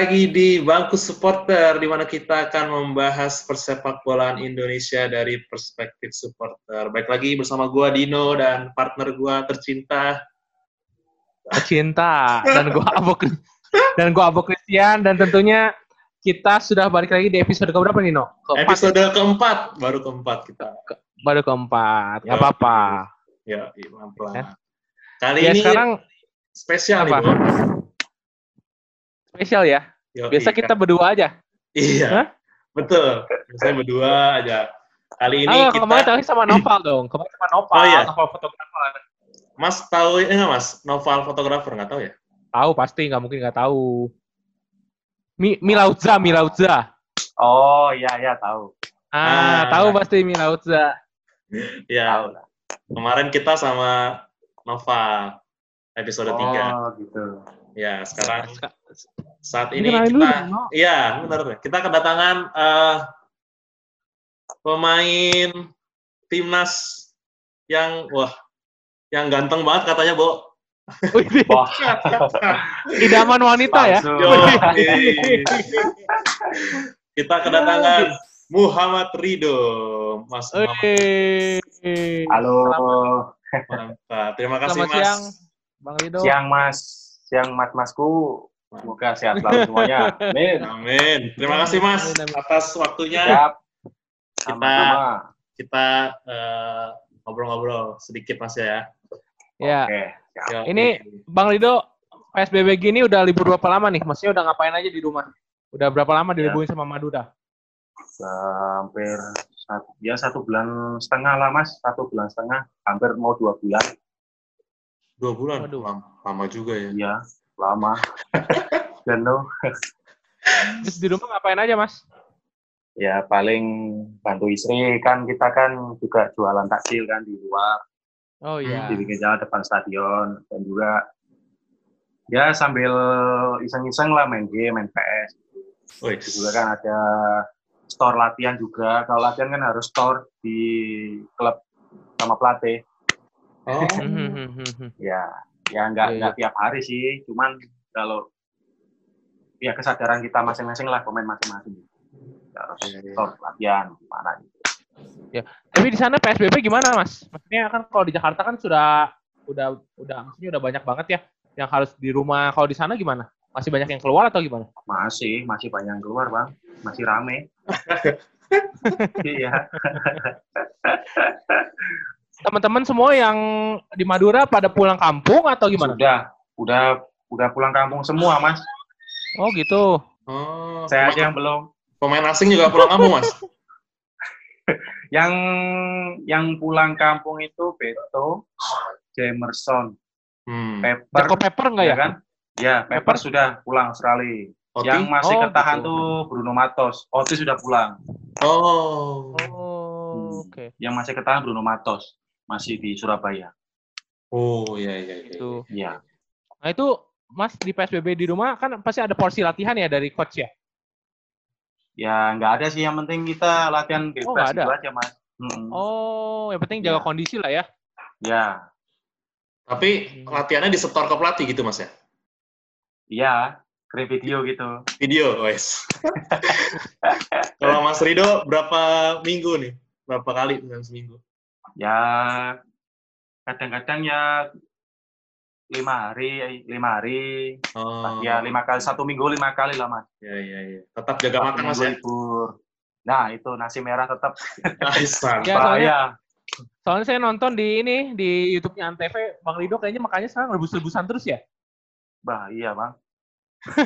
lagi di Bangku Supporter, di mana kita akan membahas persepak bolaan Indonesia dari perspektif supporter. Baik lagi bersama gua Dino dan partner gua tercinta. Tercinta dan gua Abu dan gua Abu Christian dan tentunya kita sudah balik lagi di episode keberapa Nino? Keempat. Episode keempat, baru keempat kita. Baru keempat, nggak apa-apa. Ya, pelan-pelan. Ya. Kali ya, ini sekarang spesial apa? nih, Bo. Spesial ya. Yo, Biasa iya. kita berdua aja. Iya, Hah? betul. Saya berdua aja. Kali ini Ah, kita... kemarin tadi sama Noval dong. Kemarin sama Noval, Oh, iya. Noval fotografer. Mas tahu eh, enggak Mas? Novel fotografer nggak tahu ya? Tahu pasti, nggak mungkin nggak tahu. Mi Milauza, Milauza. Oh iya iya tahu. Ah, Ah. tahu pasti Milauza. Ya, Tahu lah. kemarin kita sama Nova episode 3. Oh gitu. Ya, sekarang saat Ini kenalin kita. Iya, benar. Kita kedatangan eh, pemain timnas yang wah, yang ganteng banget katanya, Bo. Idaman wanita ya. Yo, kita kedatangan Muhammad Rido, Mas Muhammad. Halo. Terima kasih, Selamat Mas. siang, Bang Rido. Siang Mas. Siang Mas Masku. Semoga sehat selalu semuanya. Amin. Amin. Terima kasih, Mas, Amin, amin. atas waktunya. Siap. Kita Sama-sama. kita eh, ngobrol-ngobrol sedikit, Mas ya. Ya. Oke. siap. Ya, Ini Bang Rido, PSBB gini udah libur berapa lama nih? Maksudnya udah ngapain aja di rumah? Udah berapa lama diliburin sama Madura? Udah hampir satu, ya satu bulan setengah lah Mas. Satu bulan setengah. Hampir mau dua bulan. dua bulan. Waduh. Lama, lama juga ya. Iya. Lama. Dan no. Terus di rumah ngapain aja, Mas? Ya paling bantu istri kan kita kan juga jualan takjil kan di luar. Oh iya. di pinggir jalan depan stadion dan juga ya sambil iseng-iseng lah main game, main PS. Wih, Juga kan ada store latihan juga. Kalau latihan kan harus store di klub sama pelatih. Oh, Ya, ya nggak Iya, nggak tiap hari sih. Cuman kalau ya kesadaran kita masing-masing lah pemain masing-masing. Ya, harus Iya, iya. latihan gimana gitu. Tapi di sana PSBB gimana, Mas? Maksudnya kan kalau di Jakarta kan sudah udah udah maksudnya udah banyak banget ya yang harus di rumah. Kalau di sana gimana? Masih banyak yang keluar atau gimana? Masih, masih banyak yang keluar bang. Masih rame. Iya. Teman-teman semua yang di Madura pada pulang kampung atau gimana? Sudah, udah, udah pulang kampung semua, Mas. Oh gitu. oh Saya pemain, aja yang belum. pemain asing juga pulang kampung, Mas. Yang yang pulang kampung itu Beto, Jamerson, Hmm. Pepper, Jacob Pepper enggak ya? kan? Ya, Pepper sudah pulang Australia. Oti? Yang masih Oh, ketahan gitu. tuh Bruno Matos. Otis sudah pulang. Oh. Oh, oke. Yang masih ketahan Bruno Matos. Masih di Surabaya. Oh, iya iya iya. Itu. Iya. Nah itu Mas di PSBB di rumah kan pasti ada porsi latihan ya dari coach ya? Ya, nggak ada sih. Yang penting kita latihan Oh, bebas nggak ada. itu aja, Mas. Mm-mm. Oh, yang penting jaga Ya. kondisi lah ya. Ya, Tapi latihannya disetor ke pelatih gitu, Mas ya? iya. Kirim video gitu. Video, wes. Kalau Mas Rido berapa minggu nih? Berapa kali dalam seminggu? Ya kadang-kadang ya lima hari lima hari Oh. ya lima kali satu minggu lima kali lah mas Iya iya iya. Tetap jaga Satu makan, Mas ya. libur nah itu nasi merah tetap Nice, Ya, soalnya- saya nonton di ini di YouTube-nya Antv, Bang Rido kayaknya makanya sekarang rebus-rebusan terus ya. bahaya bang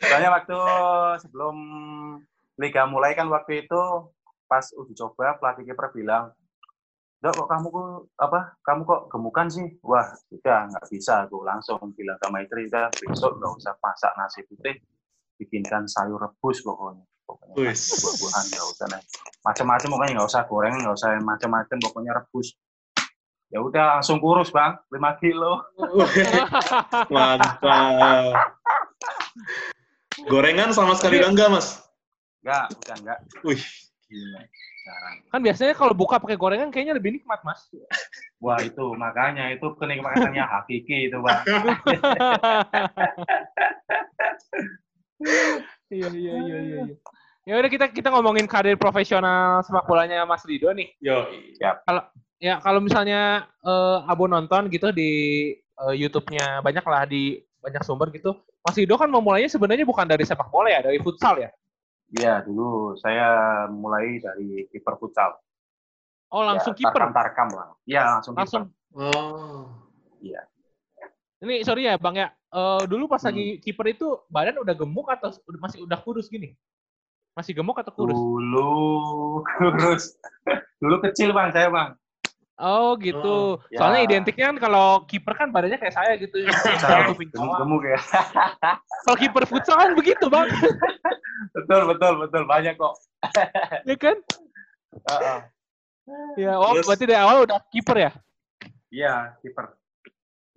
soalnya waktu sebelum liga mulai kan waktu itu pas uji coba pelatih kiper bilang Dok, kok kamu kok apa? Kamu kok gemukan sih? Wah, sudah nggak bisa. Aku langsung bilang sama istri, udah besok nggak usah masak nasi putih, bikinkan sayur rebus pokoknya. Pokoknya buah-buahan nggak usah nih. Macam-macam pokoknya nggak usah goreng, nggak usah macam-macam, pokoknya rebus. Ya udah langsung kurus bang, 5 kilo. Mantap. Gorengan sama sekali enggak, Mas? Enggak, udah enggak. Wih, Iya, jarang. Kan biasanya kalau buka pakai gorengan kayaknya lebih nikmat, Mas. Wah itu makanya itu kenikmatannya hakiki itu bang. Iya iya iya iya. iya. Ya udah kita kita ngomongin karir profesional sepak bolanya Mas Rido nih. Yo. Ya kalau misalnya eh, Abo nonton gitu di eh, YouTube-nya banyak lah di banyak sumber gitu. Mas Rido kan memulainya sebenarnya bukan dari sepak bola ya, dari futsal ya. Iya dulu saya mulai dari kiper futsal. Oh langsung ya, kiper. Tarkam lah. Iya langsung. Langsung. Oh. Iya. Ini sorry ya Bang ya. Eh, dulu pas Hmm. lagi kiper itu badan udah gemuk atau masih udah kurus gini? Masih gemuk atau kurus? Dulu kurus. dulu kecil bang saya bang. Oh gitu. Oh, ya. Soalnya identiknya kan kalau kiper kan badannya kayak saya gitu. Kuping gemuk, gemuk ya. Kalau kiper futsal kan begitu bang, betul betul betul banyak kok. ya kan? Heeh. Ya, oh Terus? berarti dari awal udah kiper ya? Iya kiper.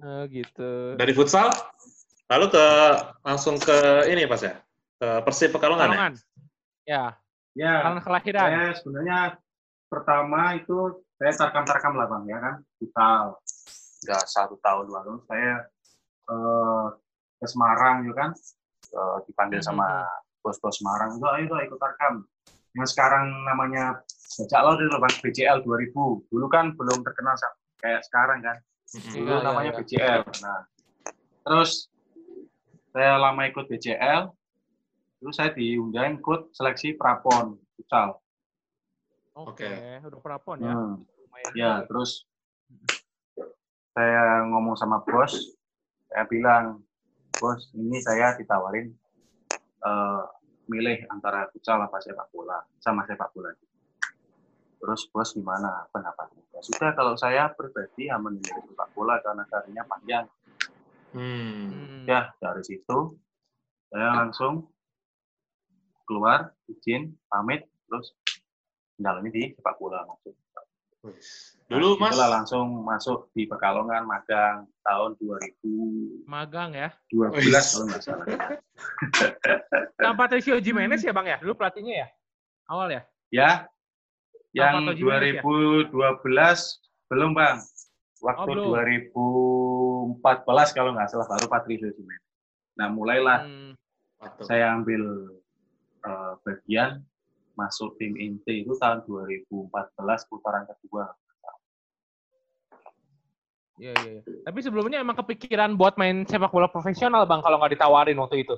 Oh gitu. Dari futsal, lalu ke langsung ke ini pas ya? Ke Persib Pekalongan ya? Pekalongan. Ya, Ya. karena kelahiran. Saya sebenarnya pertama itu saya tarkam-tarkam lah bang ya kan futsal. Udah satu tahun lalu saya eh, ke Semarang ya kan Eh, dipanggil Mhm. sama bos-bos Semarang itu ayo ikut tarkam. Yang sekarang namanya Bajak Laut itu bang BCL 2000. Dulu kan belum terkenal kayak sekarang kan. Mm-mm. Dulu Iya, iya, namanya iya. BCL. Nah, terus saya lama ikut BCL, terus saya diundang ikut seleksi prapon futsal. Oke, Oke. udah prapon ya. Hmm. Lumayan Ya, juga. terus saya ngomong sama bos, saya bilang, bos, ini saya ditawarin eh, milih antara futsal apa sepak bola, sama sepak bola. Terus bos gimana pendapatnya? Ya sudah, kalau saya pribadi ya memilih sepak bola karena karirnya panjang. Hmm. Ya, dari situ saya langsung keluar, izin, pamit, terus mendalami di sepak bola maksud. Wis. Dulu Mas, Itulah langsung masuk di Pekalongan magang tahun 2012 Magang ya. Wis. kalau nggak salah. Sama Patricio Jimenez ya bang ya? Dulu pelatihnya ya? Awal ya? Ya, yang Pato Jimenez ya? 2012 belum bang. Waktu Oh, belum. 2014 kalau nggak salah baru Patricio Jimenez. Nah mulailah Hmm. Saya ambil eh, bagian masuk tim inti itu tahun 2014 putaran kedua. Iya, iya, iya. Tapi sebelumnya emang kepikiran buat main sepak bola profesional bang kalau nggak ditawarin waktu itu.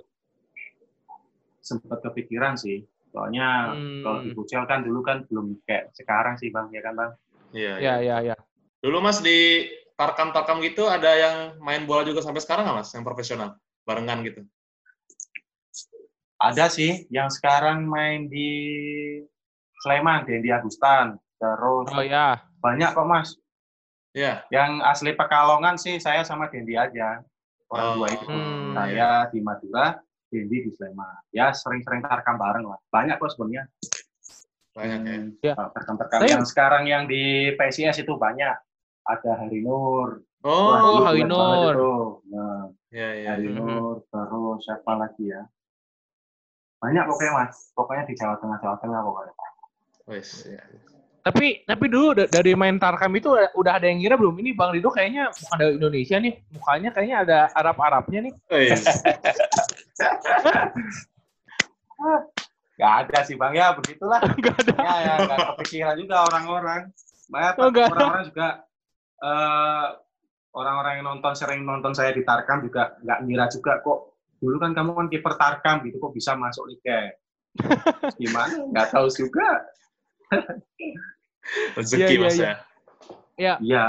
Sempat kepikiran sih. Soalnya Hmm. kalau di futsal kan dulu kan belum kayak sekarang sih bang, ya kan bang? Iya, iya. Iya, iya, iya. Dulu Mas di tarkam-tarkam gitu ada yang main bola juga sampai sekarang nggak Mas? Yang profesional? Barengan gitu? Ada sih yang sekarang main di Sleman, Dendi Agustan. Terus Oh ya. banyak kok mas. Iya. Yang asli Pekalongan sih saya sama Dendi aja. Orang Oh. dua itu. Hmm. Saya di Madura, Dendi di Sleman. Ya sering-sering tarkam bareng lah. Banyak kok sebenarnya. Banyak ya. Hmm, Ya. Tarkam-tarkam. Tapi- Yang sekarang yang di PCS itu banyak. Ada Hari Nur. Oh, Hari Nur. Nah, iya, iya. Hari Mhm. Nur, terus siapa lagi ya? Banyak pokoknya mas. Pokoknya di Jawa Tengah, Jawa Tengah pokoknya. Wis, iya. Tapi tapi dulu da- dari main tarkam itu udah- udah ada yang ngira belum ini Bang Rido kayaknya bukan dari Indonesia nih. Mukanya kayaknya ada Arab-Arabnya nih. Wis. Gak ada sih bang ya begitulah. Enggak ada. ya ya gak kepikiran juga orang-orang. Banyak Oh, orang-orang juga eh, orang-orang yang nonton sering nonton saya di Tarkam juga nggak ngira juga kok dulu kan kamu kan kiper Tarkam gitu kok bisa masuk liga. Terus Gimana? Nggak tahu juga. Rezeki Iya, iya, Mas iya. ya. Iya.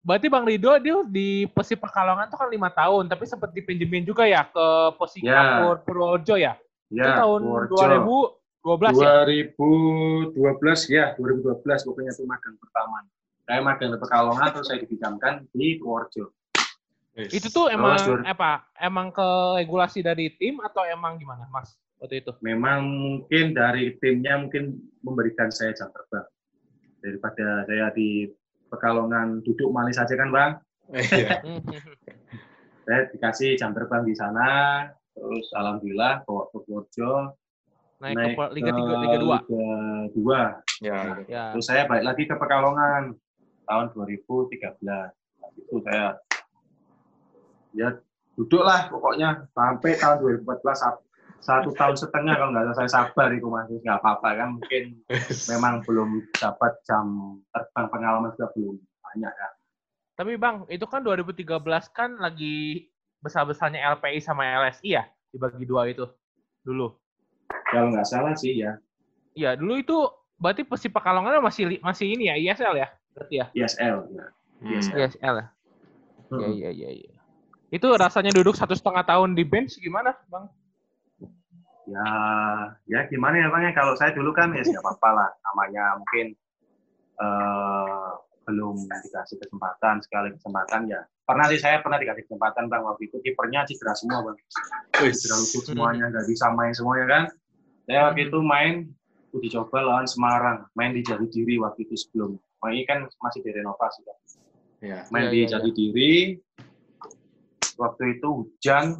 Berarti Bang Rido dia di Persib Pekalongan tuh kan lima tahun, tapi sempat dipinjemin juga ya ke Posikapur Purworejo ya? Itu Ya. tahun Purworejo. 2012 ya? 2012 ya, 2012 pokoknya itu magang pertama. Saya magang di Pekalongan terus saya dipinjamkan di Purworejo. Wis. Itu tuh emang Terus, apa? Emang ke regulasi dari tim atau emang gimana, Mas? Waktu itu? Memang mungkin dari timnya mungkin memberikan saya jam terbang. Daripada saya di Pekalongan duduk manis saja kan Bang. Iya. Saya dikasih jam terbang di sana, terus alhamdulillah bawa ke Purworejo. naik, naik ke Liga 3, Liga 2. Liga 2. Ya. Ya. Terus saya balik lagi ke Pekalongan tahun 2013. Nah, itu saya ya duduk lah pokoknya sampai tahun 2014 sat- satu tahun setengah kalau nggak saya sabar itu masih nggak apa-apa kan mungkin memang belum dapat jam terbang pengalaman juga belum banyak kan. Tapi Bang, itu kan 2013 kan lagi besar-besarnya LPI sama LSI ya? Dibagi dua itu dulu. Kalau nggak salah sih ya Iya, dulu itu berarti Persib Pekalongan masih masih ini ya, ISL ya? Berarti ya? ISL. Ya. Hmm. ISL ya? Iya, Hmm. iya, iya. iya. Itu rasanya duduk satu setengah tahun di bench gimana, Bang? Ya, ya gimana ya bang? Ya kalau saya dulu kan ya nggak apa-apa lah. Namanya mungkin eh belum dikasih kesempatan. Sekali kesempatan ya. Pernah sih saya pernah dikasih kesempatan bang. Waktu itu kipernya cedera semua bang. Wih, cedera lutut semuanya nggak bisa main semuanya kan? Saya waktu itu main uji coba lawan Semarang. Main di Jati Diri waktu itu sebelum. Main kan masih direnovasi kan Ya. main Iya, di iya, Jati Diri waktu itu hujan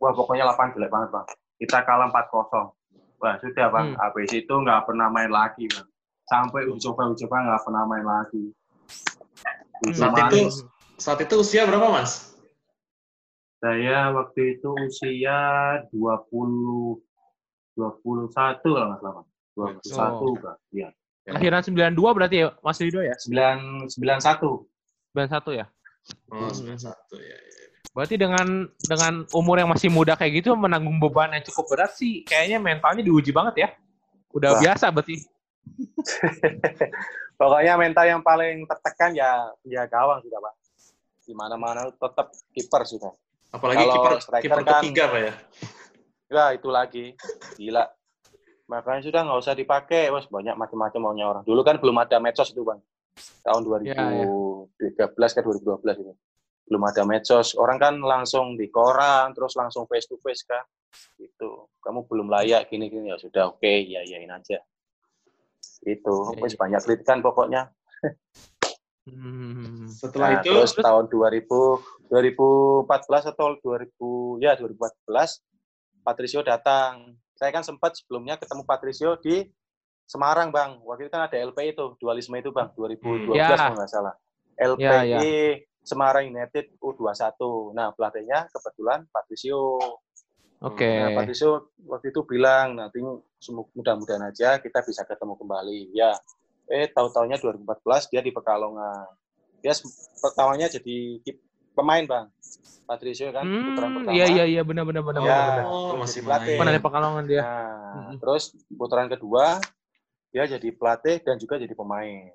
wah pokoknya lapangan jelek banget bang kita kalah 4-0 wah sudah bang Hmm. habis itu nggak pernah main lagi bang sampai uji coba uji coba nggak pernah main lagi Itu Saat manis. itu saat itu usia berapa, Mas? saya waktu itu usia 20 21 kalau nggak salah Bang. 21 Oh. Bang. Iya. Akhiran 92 berarti ya, Mas Rido ya? 9 91 91 ya? Oh, Hmm. satu ya. ya. Berarti dengan dengan umur yang masih muda kayak gitu menanggung beban yang cukup berat sih kayaknya mentalnya diuji banget ya. Udah Wah. biasa berarti. Pokoknya mental yang paling tertekan ya ya gawang sudah, Pak. Di mana-mana tetap kiper sudah. Apalagi Kalau kiper striker kiper kan- ketiga, Pak ya. Ya, itu lagi. Gila. Makanya sudah nggak usah dipakai, Bos. Banyak macam-macam maunya orang. Dulu kan belum ada medsos itu, Bang. Tahun 2013 ke 2012 itu. Belum ada medsos. Orang kan langsung di koran, terus langsung face to face kan. Gitu. Kamu belum layak gini-gini ya sudah oke, ya yain aja. Itu, wis banyak kritikan pokoknya. Hmm. Setelah Nah, itu terus tahun 2000 2014 atau 2000 ya 2014 Patricio datang. Saya kan sempat sebelumnya ketemu Patricio di Semarang, Bang. Waktu itu kan ada LPI itu, dualisme itu, Bang, 2012 Ya. kalau nggak salah. LPI Ya, ya. Semarang United U21. Nah, pelatihnya kebetulan Patricio. Oke. Nah, Patricio waktu itu bilang, nanti mudah-mudahan aja kita bisa ketemu kembali. Ya, eh tahu-taunya 2014 dia di Pekalongan. Dia pertamanya jadi pemain, Bang. Patricio kan putaran Hmm, pertama. iya iya iya benar benar benar Ya. benar. oh, masih pelatih. main. Pernah di Pekalongan dia. Nah, Mm-mm. terus putaran kedua dia jadi pelatih dan juga jadi pemain.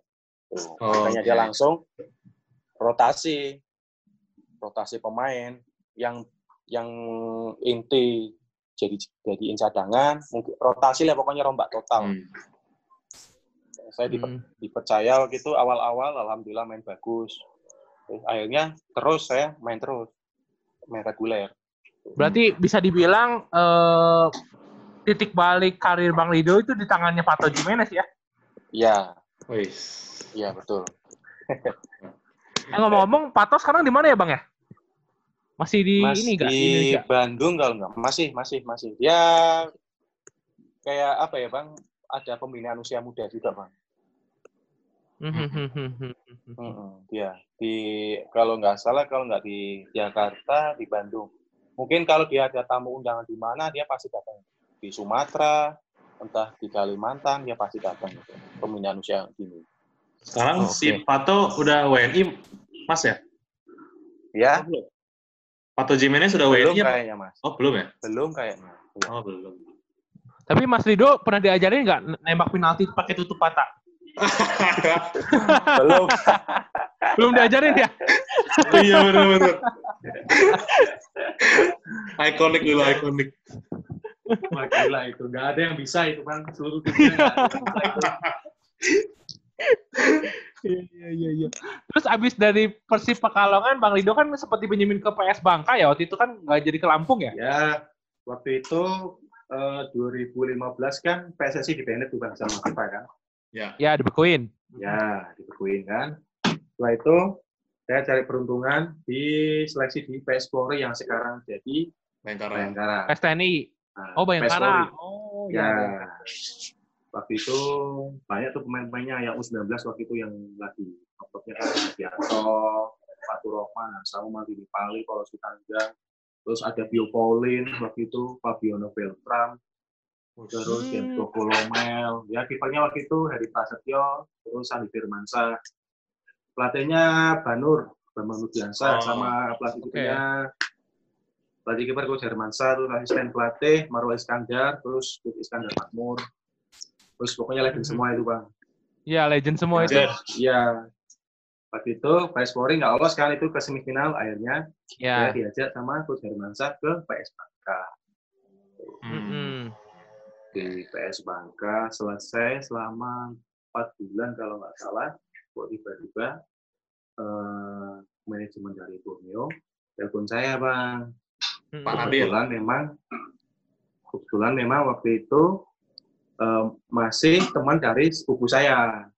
Tuh, Oh, makanya oke. dia langsung rotasi, rotasi pemain yang yang inti jadi jadiin cadangan, mungkin rotasi lah pokoknya rombak total. Hmm. Saya diper- Hmm. dipercaya gitu awal-awal, alhamdulillah main bagus. Terus akhirnya terus saya main terus, main reguler. Berarti bisa dibilang eh, titik balik karir Bang Lido itu di tangannya Pato Jimenez ya. Iya, Wih. iya betul. Eh, ngomong-ngomong, Pato sekarang di mana ya Bang ya? Masih di Mas ini nggak? Di Indonesia? Bandung kalau nggak. Masih masih masih. Dia kayak apa ya bang? Ada pembinaan usia muda juga bang. Hmm, hmm, hmm, hmm, hmm, hmm. Mm-mm, dia di kalau nggak salah kalau nggak di Jakarta di Bandung. Mungkin kalau dia ada tamu undangan di mana dia pasti datang. Di Sumatera entah di Kalimantan dia pasti datang. Pembinaan usia gini Sekarang Oke. si Pato udah WNI, Mas ya? ya Oh. Pato Jimenez sudah belum WNI kayaknya mas Oh, belum ya? belum kayaknya. Oh, belum. Tapi Mas Lido pernah diajarin nggak nembak penalti pakai tutup mata? belum Belum diajarin ya? iya, benar-benar. ikonik dulu, ikonik. Wah, gila itu nggak ada yang bisa itu bang seluruh dunia Iya iya iya. iya. Terus abis dari Persib Pekalongan, Bang Lido kan sempat dipinjemin ke PS Bangka ya waktu itu kan nggak jadi ke Lampung ya? Ya, waktu itu eh, 2015 kan PSSI dibanding tuh bang sama FIFA kan. Ya dibekuin. Ya, dibekuin kan. Setelah itu saya cari peruntungan di seleksi di PS Polri yang sekarang jadi Bayangkara. Bayangkara. PSTNI. Nah, Oh, Bayangkara. PS4. Oh, Ya. ya. Waktu itu banyak tuh pemain-pemainnya yang U19 waktu itu yang lagi top-topnya kan Bianto, Fatur Rohman, Sauma, Dini Pali, Paulo Sutanggang, terus ada Bio Paulin waktu itu, Fabiono Beltram, terus Hmm. Genco Kolomel, ya kipernya waktu itu Heri Prasetyo, terus Andi Firmansyah. Pelatihnya Banur, Bambang Nudiansa, Oh, sama pelatih kipernya. Pelatih kiper Coach Hermansyah, terus asisten pelatih Marwa Iskandar, terus Coach Iskandar Makmur, terus pokoknya legend semua itu bang. Iya, legend semua itu. Iya. Waktu itu PS Polri nggak lolos kan itu ke semifinal, akhirnya Ya. saya diajak sama Coach Hermansyah ke PS Bangka. Hmm. Mm-mm. Di PS Bangka selesai selama 4 bulan kalau nggak salah, kok tiba-tiba eh, manajemen dari Borneo telepon saya bang. Pak Nabil. Kebetulan memang kebetulan memang waktu itu eh, masih teman dari sepupu saya.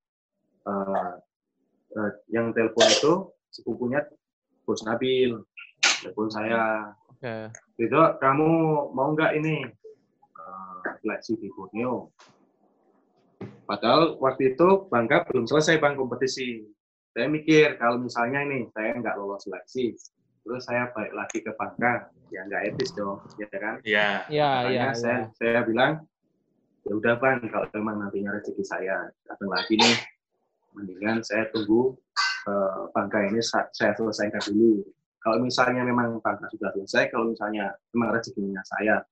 Eh, eh, yang telepon itu sepupunya Bos Nabil. Telepon saya, Oke. Rido, kamu mau nggak ini eh, seleksi di Borneo? Padahal waktu itu Bangka belum selesai bang kompetisi. Saya mikir kalau misalnya ini saya nggak lolos seleksi, terus saya balik lagi ke Bangka, ya nggak etis dong, ya kan? Iya. Iya, iya, Makanya saya, iya. saya bilang, ya udah bang, kalau memang nantinya rezeki saya datang lagi nih, mendingan saya tunggu eh, ini sa- saya selesaikan dulu. Kalau misalnya memang Bangka sudah selesai, kalau misalnya memang rezekinya saya,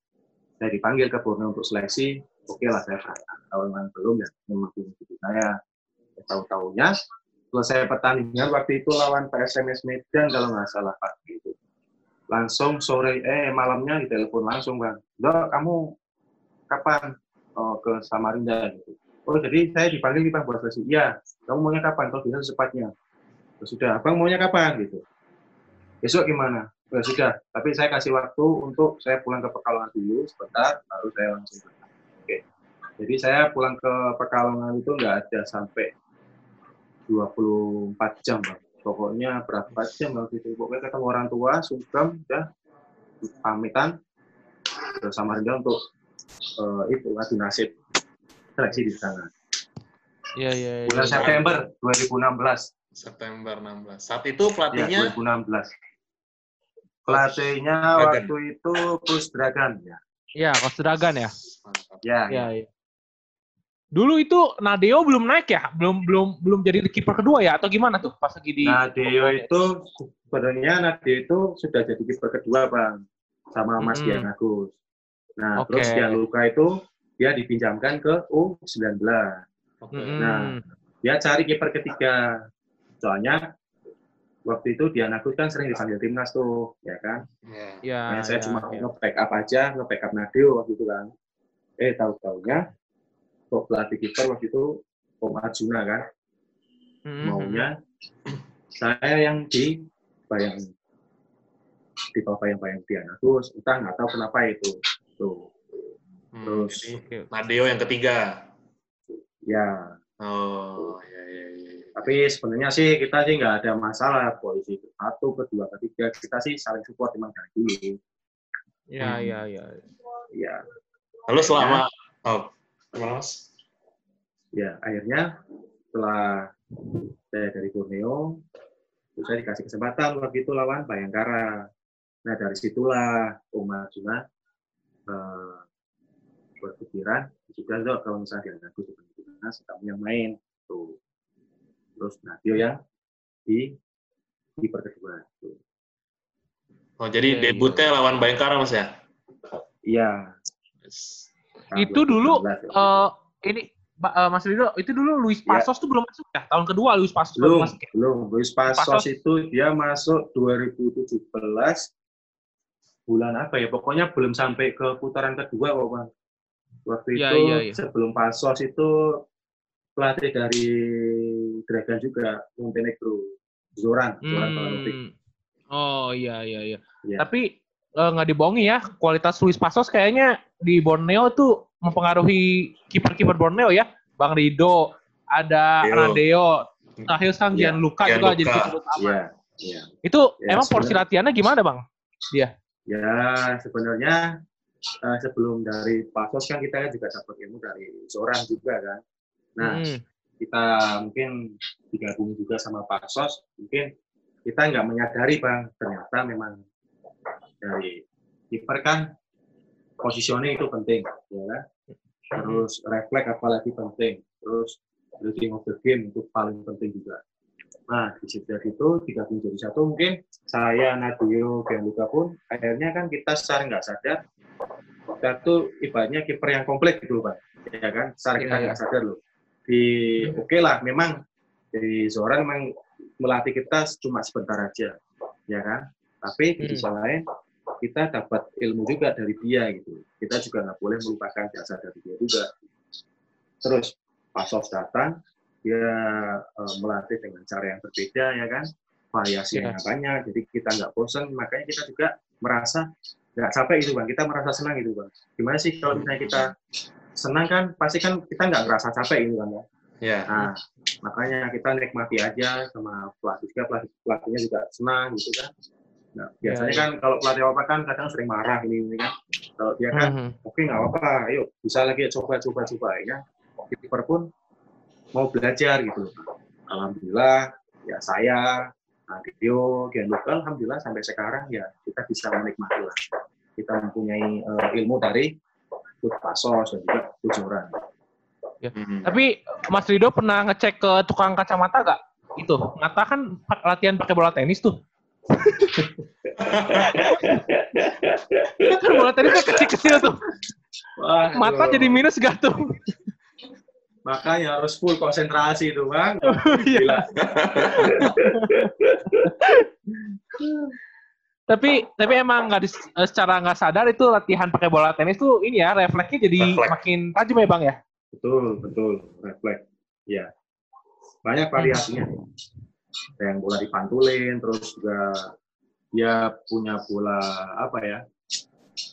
saya dipanggil ke Borneo untuk seleksi, oke lah saya berangkat. Kalau memang belum ya memang belum rezeki saya. Ya, Tahu-tahunya selesai pertandingan waktu itu lawan PSMS Medan kalau nggak salah pagi itu langsung sore eh malamnya ditelepon langsung bang dok kamu kapan oh, ke Samarinda gitu. Oh jadi saya dipanggil nih bang buat seleksi. Iya kamu maunya kapan? Kalau bisa secepatnya. Ya sudah abang maunya kapan? Gitu. Besok gimana? Ya sudah tapi saya kasih waktu untuk saya pulang ke Pekalongan dulu sebentar baru saya langsung oke. Jadi saya pulang ke Pekalongan itu nggak ada sampai 24 jam bang pokoknya berapa jam waktu itu? Pokoknya ketemu orang tua sungkem udah pamitan ke Samarinda untuk eh, itu adu nasib seleksi di sana Iya, iya, iya. bulan September 2016 September 16. Saat itu ya pelatihnya 2016 pelatihnya waktu itu Kus Dragan ya Iya, Coach Dragan ya. Mantap. ya, Iya, iya. Dulu itu Nadeo belum naik ya? Belum belum belum jadi kiper kedua ya atau gimana tuh pas lagi di Nah, Deo itu sebenarnya Nadeo itu sudah jadi kiper kedua, Bang. Sama Mas Mm-mm. Dian Agus. Nah, Oke. terus Gianluca itu dia dipinjamkan ke U19. Oke. Mm-mm. Nah, Dia cari kiper ketiga. Soalnya waktu itu Dian Agus kan sering dipanggil timnas tuh, ya kan? Iya. Iya, Nah, saya iya, cuma iya. nge-backup aja, nge-backup Nadeo waktu itu kan. Eh, tahu-taunya kok pelatih kiper waktu itu Om Arjuna kan, Mm-mm. maunya saya yang di bayang di bawah bayang-bayang dia terus entah nggak tahu kenapa itu tuh Hmm, Terus. jadi. Nadeo yang ketiga. ya Oh, iya iya iya. tapi sebenarnya sih kita sih nggak ada masalah posisi satu kedua ketiga kita sih saling support emang dari dulu Iya, Hmm. iya, iya. ya Lalu selama oh, gimana Mas? ya akhirnya setelah saya dari Borneo terus saya dikasih kesempatan waktu itu lawan Bayangkara nah dari situlah Om Arjuna eh, berpikiran sudah dok kalau misalnya dia aku sebagai timnas kamu yang main tuh terus Nadio yang di kiper kedua tuh. Oh, jadi Iya, debutnya lawan Bayangkara Mas ya? iya Yes. tahun Itu dulu 2016 ya. eh ini Ba- eh, Mas Rido, itu dulu Luis Ya. Pasos tuh belum masuk ya? Tahun kedua Luis Pasos belum baru masuk ya? belum Luis Pasos Pasos. itu dia masuk 2017 bulan apa ya pokoknya belum sampai ke putaran kedua kok bang waktu Iya, itu iya, iya. sebelum Pasos itu pelatih dari Dragan juga Montenegro Zoran Zoran Palanovic. Hmm. Oh iya iya iya. Iya. Tapi eh, nggak dibohongi ya, kualitas Luis Pasos kayaknya di Borneo tuh mempengaruhi kiper-kiper Borneo ya. Bang Rido, ada Rio. Ranadeo, terakhir sekarang Iya. Gianluca juga Gianluca. jadi kiper utama. Iya, iya. Itu Ya, emang porsi sebenarnya- latihannya gimana bang? Ya, sebenarnya eh, sebelum dari Pasos kan kita kan juga dapat ilmu dari Zoran juga kan. Nah, Hmm. kita mungkin digabung juga sama Pasos, mungkin kita nggak menyadari bang, ternyata memang dari kiper kan positioning itu penting, ya? Terus refleks apalagi penting, terus reading of the game itu paling penting juga. Nah, di dari itu digabung jadi satu mungkin saya Nadio Gianluca pun akhirnya kan kita secara nggak sadar kita tuh ibaratnya kiper yang komplit gitu loh, Pak. Ya kan? Secara kita Iya, iya. nggak sadar loh. Di oke lah memang dari Zoran memang melatih kita cuma sebentar aja, ya kan? Tapi di Hmm. sisi lain kita dapat ilmu juga dari dia gitu. Kita juga nggak boleh melupakan jasa dari dia juga. Terus Pasos datang, dia eh, melatih dengan cara yang berbeda ya kan, variasinya Iya. banyak, jadi kita nggak bosan, makanya kita juga merasa nggak capek gitu bang, kita merasa senang gitu bang. Gimana sih kalau misalnya kita senang kan, pasti kan kita nggak ngerasa capek gitu kan ya. Ya. Nah, makanya kita nikmati aja sama pelatih juga, pelatih, pelatihnya juga senang gitu kan. Nah, biasanya Ya, ya. kan kalau pelatih apa kan kadang sering marah ini, ini kan. Kalau dia kan, Mhm. oke nggak apa-apa, ayo bisa lagi coba, coba, coba ya. Kiper pun mau belajar gitu. Alhamdulillah, ya saya, Adio, Gianluca, Alhamdulillah sampai sekarang ya kita bisa menikmati lah. Kita mempunyai eh, ilmu dari Pasos dan juga Coach Joran. Hmm. Tapi Mas Rido pernah ngecek ke tukang kacamata gak? Itu, mata kan latihan pakai bola tenis tuh. kan bola tenis kecil-kecil tuh. Wah, Mata jadi minus gak tuh? Makanya harus full konsentrasi itu, Bang. Iya. Gila. tapi tapi emang nggak eh, secara nggak sadar itu latihan pakai bola tenis tuh ini ya refleksnya jadi Refleks. makin tajam ya bang ya. Betul, betul. Refleks. Ya. Banyak variasinya. Ada yang bola dipantulin, terus juga dia punya bola apa ya?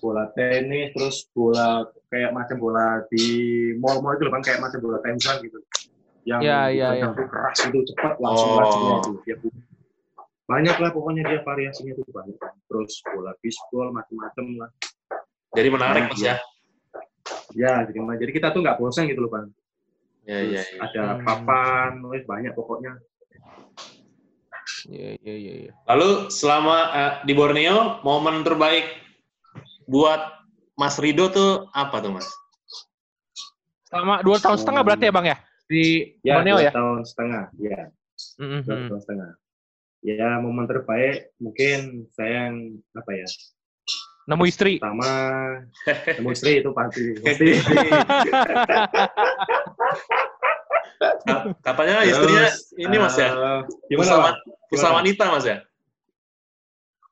Bola tenis, terus bola kayak macam bola di mall-mall itu loh, Bang, kayak macam bola tenisan gitu. Yang Ya, ya, ya. keras itu cepat langsung Oh. langsungnya itu. Dia punya. banyak lah pokoknya dia variasinya tuh banyak. Terus bola bisbol macam-macam lah. Jadi menarik Mas ya. Ya, jadi, jadi kita tuh nggak bosan gitu loh, Bang. Ya, ya, Terus ya. ada Hmm. papan, wes banyak pokoknya. Iya iya iya. iya. Lalu selama eh, di Borneo, momen terbaik buat Mas Rido tuh apa tuh Mas? Selama dua tahun setengah berarti ya bang ya di Ya, Borneo dua ya. tahun setengah, ya, Mhm. dua tahun setengah. Ya, momen terbaik mungkin saya yang apa ya? Nemu istri. Pertama, temu istri itu pasti. pasti. Ka- Katanya istrinya Terus, ini Mas ya, eh, gimana, usaha, usaha wanita Mas ya?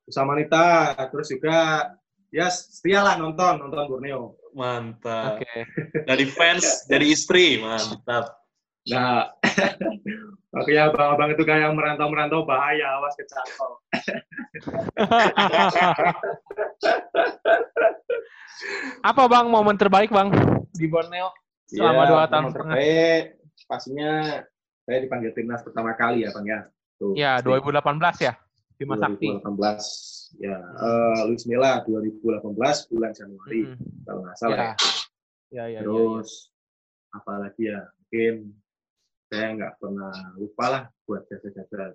Usaha wanita, terus juga ya setia lah nonton, nonton Borneo. Mantap. Oke. Dari fans, jadi istri, mantap. Nah, makanya abang-abang itu kayak yang merantau-merantau bahaya, awas kecantol. Apa bang momen terbaik bang di Borneo selama Iya, dua tahun terbaik, pastinya saya dipanggil timnas pertama kali ya, Bang ya. Tuh, Ya pasti. 2018 ya di Mas Sakti. 2018. Ya, eh, Luis Milla 2018 bulan Januari Mhm. kalau nggak salah Ya. ya. Ya ya ya. Terus apalagi ya, mungkin saya nggak pernah lupa lah buat jasa-jasa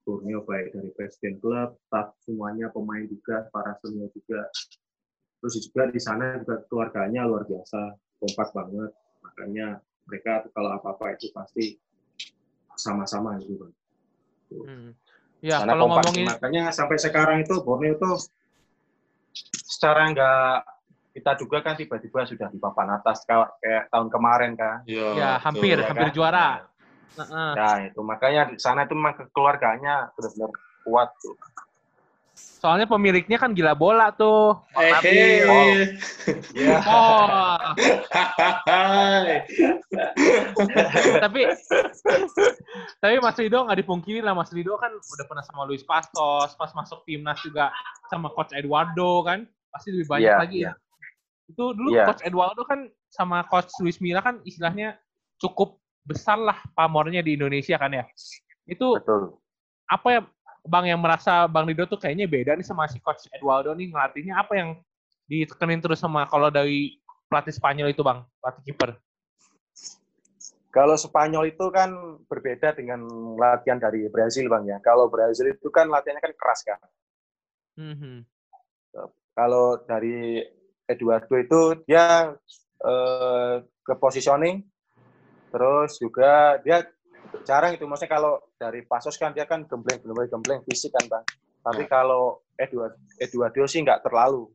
Borneo baik dari presiden klub, staff semuanya, pemain juga, para senior juga. Terus juga di sana juga keluarganya luar biasa, kompak banget. Makanya mereka kalau apa-apa itu pasti sama-sama gitu bang. Hmm. Ya Sana kalau kompak. ngomongin makanya sampai sekarang itu Borneo itu secara nggak kita juga kan tiba-tiba sudah di papan atas kayak, kayak tahun kemarin kan. Iya, ya hampir Ya hampir kan? juara. Heeh. Nah itu makanya di sana itu memang keluarganya benar-benar kuat tuh. Soalnya pemiliknya kan gila bola tuh. Eh, eh. Ya. Oh, Hai. tapi tapi Mas Rido nggak dipungkiri lah Mas Rido kan udah pernah sama Luis Pastos, pas masuk timnas juga sama Coach Eduardo kan, pasti lebih banyak Iya, lagi iya. ya. Itu dulu Iya. Coach Eduardo kan sama Coach Luis Milla kan istilahnya cukup besar lah pamornya di Indonesia kan ya. Itu Betul. apa ya Bang yang merasa Bang Rido tuh kayaknya beda nih sama si Coach Eduardo nih ngelatihnya apa yang ditekenin terus sama kalau dari pelatih Spanyol itu bang, pelatih kiper? Kalau Spanyol itu kan berbeda dengan latihan dari Brazil bang ya. Kalau Brazil itu kan latihannya kan keras kan. Mhm. Kalau dari Eduardo itu dia eh, ke positioning, terus juga dia jarang itu. Maksudnya kalau dari Pasos kan dia kan gembleng, gembleng, gembleng fisik kan bang. Tapi kalau Eduardo, Eduardo sih nggak terlalu.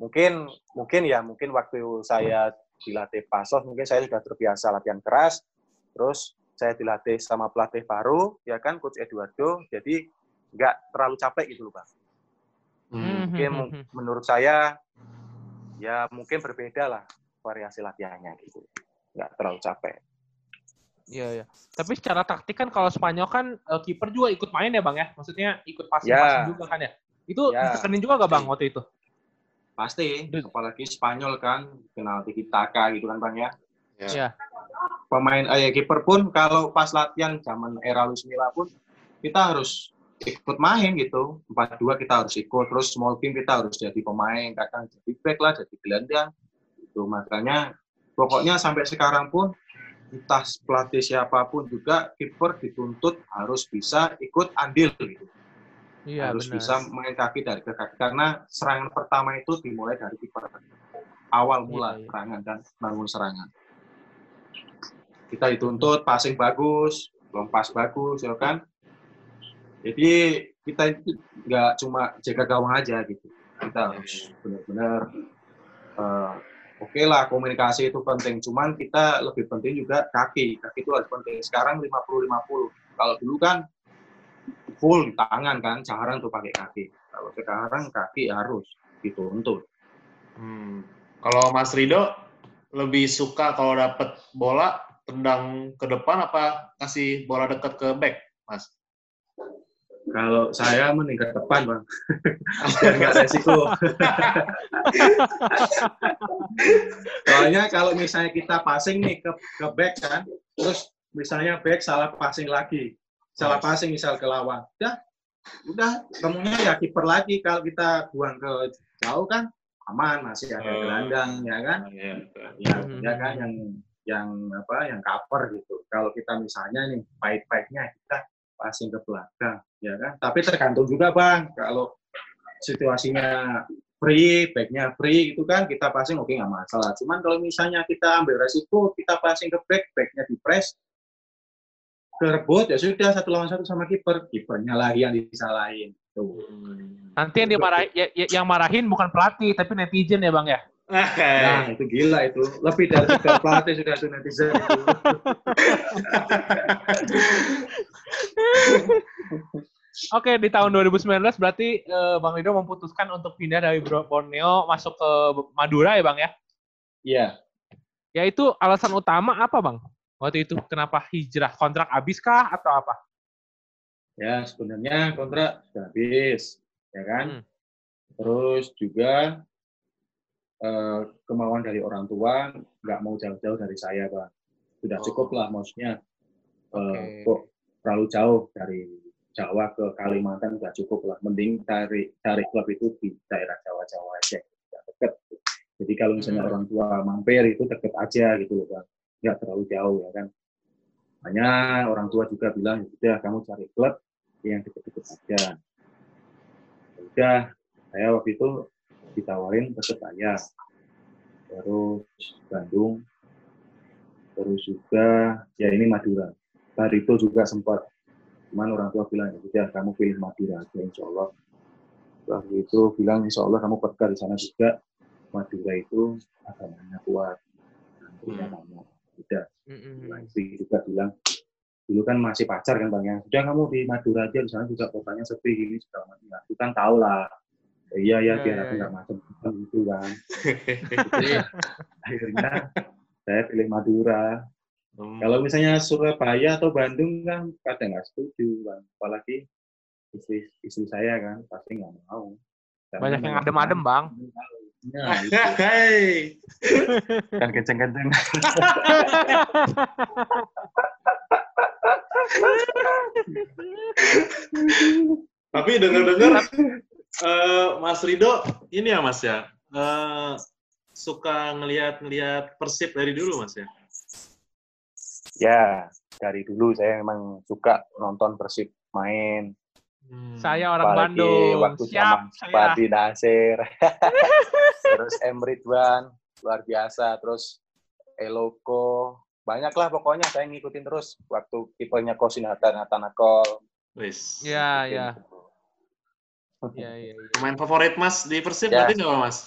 Mungkin mungkin ya mungkin waktu saya dilatih Pasos mungkin saya sudah terbiasa latihan keras. Terus saya dilatih sama pelatih baru ya kan coach Eduardo jadi nggak terlalu capek gitu loh bang. Hmm. Mungkin mu- menurut saya ya mungkin berbeda lah variasi latihannya gitu. Nggak terlalu capek. Iya, iya. Tapi secara taktik kan kalau Spanyol kan eh, kiper juga ikut main ya bang ya? Maksudnya ikut passing-passing Ya. juga kan ya? Itu Ya. ditekenin juga gak bang waktu itu? Pasti, apalagi Spanyol kan kenal tiki taka gitu kan bang ya. Ya. Iya. Pemain eh kiper pun kalau pas latihan zaman era Luis Milla pun kita harus ikut main gitu. 4-2 kita harus ikut, terus small team kita harus jadi pemain, kadang jadi back lah, jadi gelandang. Itu makanya pokoknya sampai sekarang pun entah pelatih siapa pun juga kiper dituntut harus bisa ikut andil gitu. Iya, harus benar. bisa main kaki dari ke kaki karena serangan pertama itu dimulai dari kiper awal mula Iya, iya. serangan dan bangun serangan kita dituntut passing bagus lompas bagus ya kan jadi kita itu nggak cuma jaga gawang aja gitu kita harus benar-benar eh, oke lah komunikasi itu penting. Cuman kita lebih penting juga kaki. Kaki itu harus penting. Sekarang 50-50 kalau dulu kan full di tangan kan jarang tuh pakai kaki. Kalau sekarang kaki harus dituntut. Hmm. Kalau Mas Rido lebih suka kalau dapat bola tendang ke depan apa kasih bola dekat ke back, Mas? Kalau saya mending ke depan bang biar nggak resiko soalnya kalau misalnya kita passing nih ke ke back kan terus misalnya back salah passing lagi salah passing misal ke lawan udah udah temunya ya kiper lagi kalau kita buang ke jauh kan aman masih ada Oh. gelandang ya kan Iya. ya, Mhm. ya kan yang yang apa yang cover gitu. Kalau kita misalnya nih baik-baiknya kita passing ke belakang, ya kan. Tapi tergantung juga bang, kalau situasinya free, backnya free itu kan kita passing oke nggak masalah. Cuman kalau misalnya kita ambil resiko, kita passing ke back, backnya di press, kerebut ya sudah satu lawan satu sama kiper, kipernya lagi yang disalahin. Tuh. Nanti yang dimarahin, ya- ya- yang marahin bukan pelatih, tapi netizen ya bang ya? Nah, itu gila itu. Lebih dari tiga pelatih sudah itu netizen itu. Oke, di tahun 2019 berarti eh, Bang Rido memutuskan untuk pindah dari Bro- Borneo masuk ke Madura ya Bang ya? Iya. Ya itu alasan utama apa Bang? Waktu itu kenapa hijrah? Kontrak habis kah atau apa? Ya, sebenarnya kontrak sudah habis, ya kan? Hmm. Terus juga eh, kemauan dari orang tua nggak mau jauh-jauh dari saya, Bang. Sudah Oh. cukup lah, maksudnya eh, kok terlalu jauh dari Jawa ke Kalimantan sudah cukup lah. Mending cari cari klub itu di daerah Jawa-Jawa aja, nggak deket. Jadi kalau misalnya Hmm. orang tua mampir itu deket aja gitu loh, Bang. Nggak terlalu jauh ya kan. Hanya orang tua juga bilang, sudah kamu cari klub yang deket-deket aja. Ya Udah, saya waktu itu ditawarin Persebaya, terus Bandung, terus juga ya ini Madura. Barito juga sempat, cuman orang tua bilang ya kamu pilih Madura aja Insya Allah. Waktu itu bilang Insya Allah kamu pergi di sana juga. Madura itu agamanya kuat, nantinya Hmm. kamu. Udah, istri juga bilang dulu kan masih pacar kan bang ya sudah kamu di Madura aja di sana juga kotanya sepi gini sudah ya, aku kan tahu lah iya ya Ya, biar ya, aku ya. nggak macam gitu kan akhirnya saya pilih Madura Hmm. kalau misalnya Surabaya atau Bandung kan kadang nggak setuju bang apalagi istri istri saya kan pasti nggak mau Karena Banyak yang adem-adem Bang. Nah, itu. Hei. kan kenceng-kenceng Tapi dengar-dengar eh, Mas Rido ini ya Mas ya eh, suka ngelihat-ngelihat Persib dari dulu Mas ya? Ya, dari dulu saya memang suka nonton Persib main. Hmm. Saya orang Apalagi Bandung. waktu Siap, zaman saya. Padi Nasir. terus Emridwan, luar biasa. Terus Eloko. Banyak lah pokoknya saya ngikutin terus. Waktu tipenya Kosinata, Natanakol. Wis. Ya, ya. Ya, ya, ya. Pemain favorit Mas di Persib Ya. berarti nggak Mas?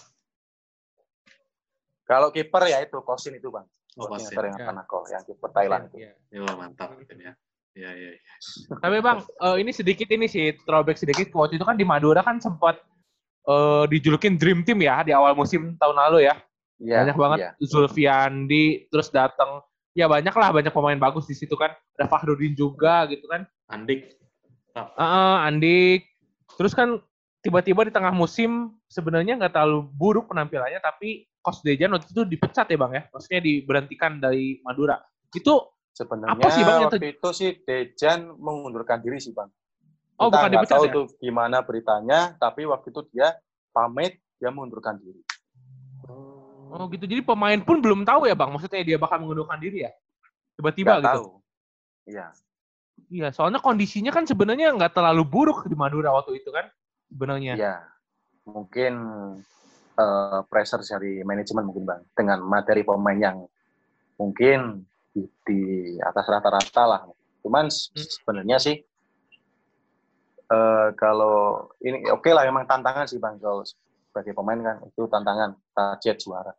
Kalau kiper ya itu Kosin itu bang. Oh, Kosin. Kosinata, Ya. Yang kiper Thailand. itu. Ya. Yo, mantap itu ya. Ya, ya, ya. Tapi bang, eh, ini sedikit ini sih throwback sedikit. Waktu itu kan di Madura kan sempat eh, dijulukin Dream Team ya di awal musim tahun lalu ya. Iya, banyak banget iya. Zulfiandi, terus datang ya banyak lah banyak pemain bagus di situ kan. Ada Fahrudin juga gitu kan. Andik. Heeh, Andik. Terus kan tiba-tiba di tengah musim sebenarnya nggak terlalu buruk penampilannya, tapi Coach Dejan waktu itu dipecat ya bang ya, maksudnya diberhentikan dari Madura. Itu Sebenarnya Apa sih, Bang, yang waktu itu sih Dejan mengundurkan diri sih bang. oh Kita bukan nggak dipecat tahu ya? tuh gimana beritanya, tapi waktu itu dia pamit, dia mengundurkan diri. Oh gitu. Jadi pemain pun belum tahu ya bang, maksudnya dia bakal mengundurkan diri ya? Tiba-tiba gitu. tahu. Iya. Iya, soalnya kondisinya kan sebenarnya nggak terlalu buruk di Madura waktu itu kan, sebenarnya. Iya. Mungkin eh, pressure dari manajemen mungkin bang, dengan materi pemain yang mungkin di, di atas rata-rata lah. Cuman Hmm. sebenarnya sih eh, kalau ini oke lah memang tantangan sih bang kalau sebagai pemain kan itu tantangan target juara.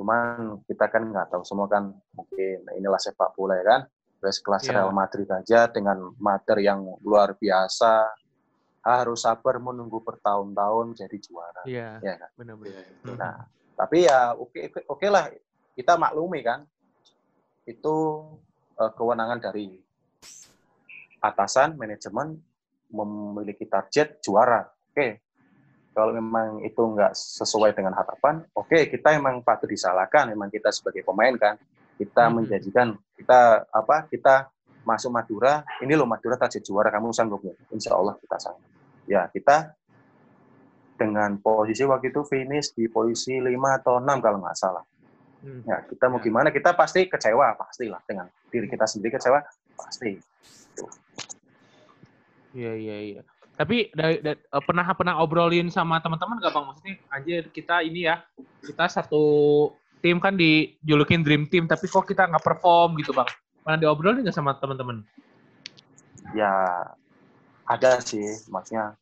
Cuman kita kan nggak tahu semua kan mungkin inilah sepak bola ya kan. Terus kelas Iya. Real Madrid aja dengan materi yang luar biasa harus sabar menunggu bertahun-tahun jadi juara. Iya, Ya kan? benar-benar. Iya, Hmm. Nah, tapi ya oke oke- oke lah kita maklumi kan itu eh, kewenangan dari atasan manajemen memiliki target juara. Oke. Kalau memang itu nggak sesuai dengan harapan, oke kita memang patut disalahkan. Memang kita sebagai pemain kan, kita Mhm. menjanjikan kita apa kita masuk Madura, ini loh Madura target juara, kamu sanggup nggak? Insya Allah kita sanggup. Ya kita dengan posisi waktu itu finish di posisi 5 atau 6 kalau nggak salah. Hmm. Ya, kita mau Ya. gimana? Kita pasti kecewa, pastilah dengan diri kita sendiri kecewa, pasti. Iya iya iya. Tapi dari, dari- eh, pernah pernah obrolin sama teman-teman gak bang? Maksudnya anjir kita ini ya kita satu tim kan dijulukin dream team tapi kok kita nggak perform gitu bang? Pernah diobrolin nggak sama teman-teman? Ya ada sih, maksudnya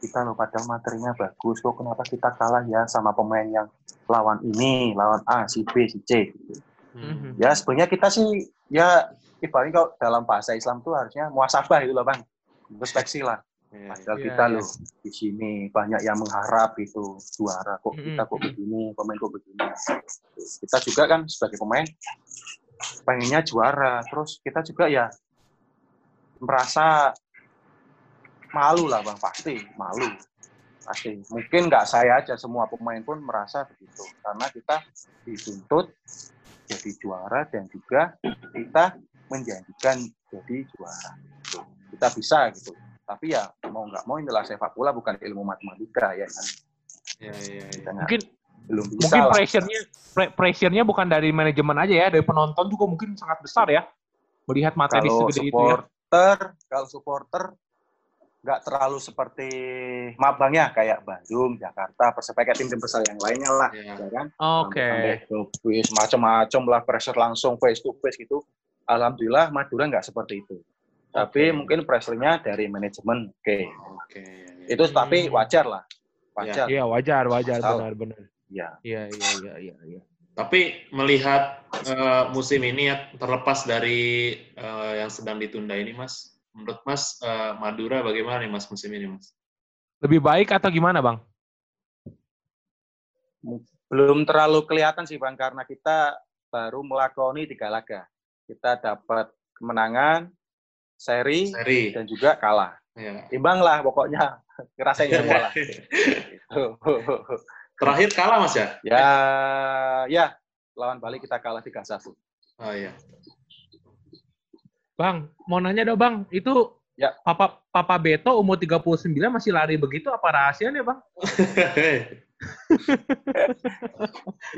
kita loh padahal materinya bagus, kok kenapa kita kalah ya sama pemain yang lawan ini, lawan A, si B, si C. Gitu. Mhm. Ya sebenarnya kita sih ya ibaratnya kalau dalam bahasa Islam tuh harusnya muasabah itu loh bang, introspeksi lah. Iya, Padahal Iya, kita iya. loh di sini banyak yang mengharap itu juara kok Mm-mm. kita kok begini pemain kok begini. Kita juga kan sebagai pemain pengennya juara terus kita juga ya merasa malu lah bang pasti malu pasti mungkin nggak saya aja semua pemain pun merasa begitu karena kita dituntut jadi juara dan juga kita menjanjikan jadi juara kita bisa gitu tapi ya mau nggak mau inilah sepak bola bukan ilmu matematika ya kan Iya, iya, iya. kita nggak- Mungkin belum bisa mungkin lah. pressure-nya pre- pressure-nya bukan dari manajemen aja ya, dari penonton juga mungkin sangat besar ya. Melihat materi kalau segede itu ya. supporter kalau supporter nggak terlalu seperti mabangnya kayak Bandung Jakarta Persebaya kayak tim-tim besar yang lainnya lah Iya. ya kan Oke. bis macam-macam lah pressure langsung face to face gitu alhamdulillah Madura nggak seperti itu tapi Oke. mungkin pressure-nya dari manajemen oke Oke. iya, iya. itu tapi Hmm. wajar lah wajar Iya, wajar, wajar, Tahu. benar-benar. ya Iya, iya, iya, iya, iya. Tapi melihat eh, musim ini ya terlepas dari eh, yang sedang ditunda ini, Mas, menurut Mas eh, Madura bagaimana nih Mas musim ini, Mas? Lebih baik atau gimana, Bang? belum terlalu kelihatan sih bang karena kita baru melakoni tiga laga kita dapat kemenangan seri Seri. dan juga kalah Ya. imbang lah pokoknya ngerasain semua lah Terakhir kalah Mas ya? ya ya lawan Bali kita kalah 3-1 Oh iya. Bang, mau nanya dong, Bang. Itu Ya. Papa Papa Beto umur 39 masih lari begitu apa rahasianya, Bang?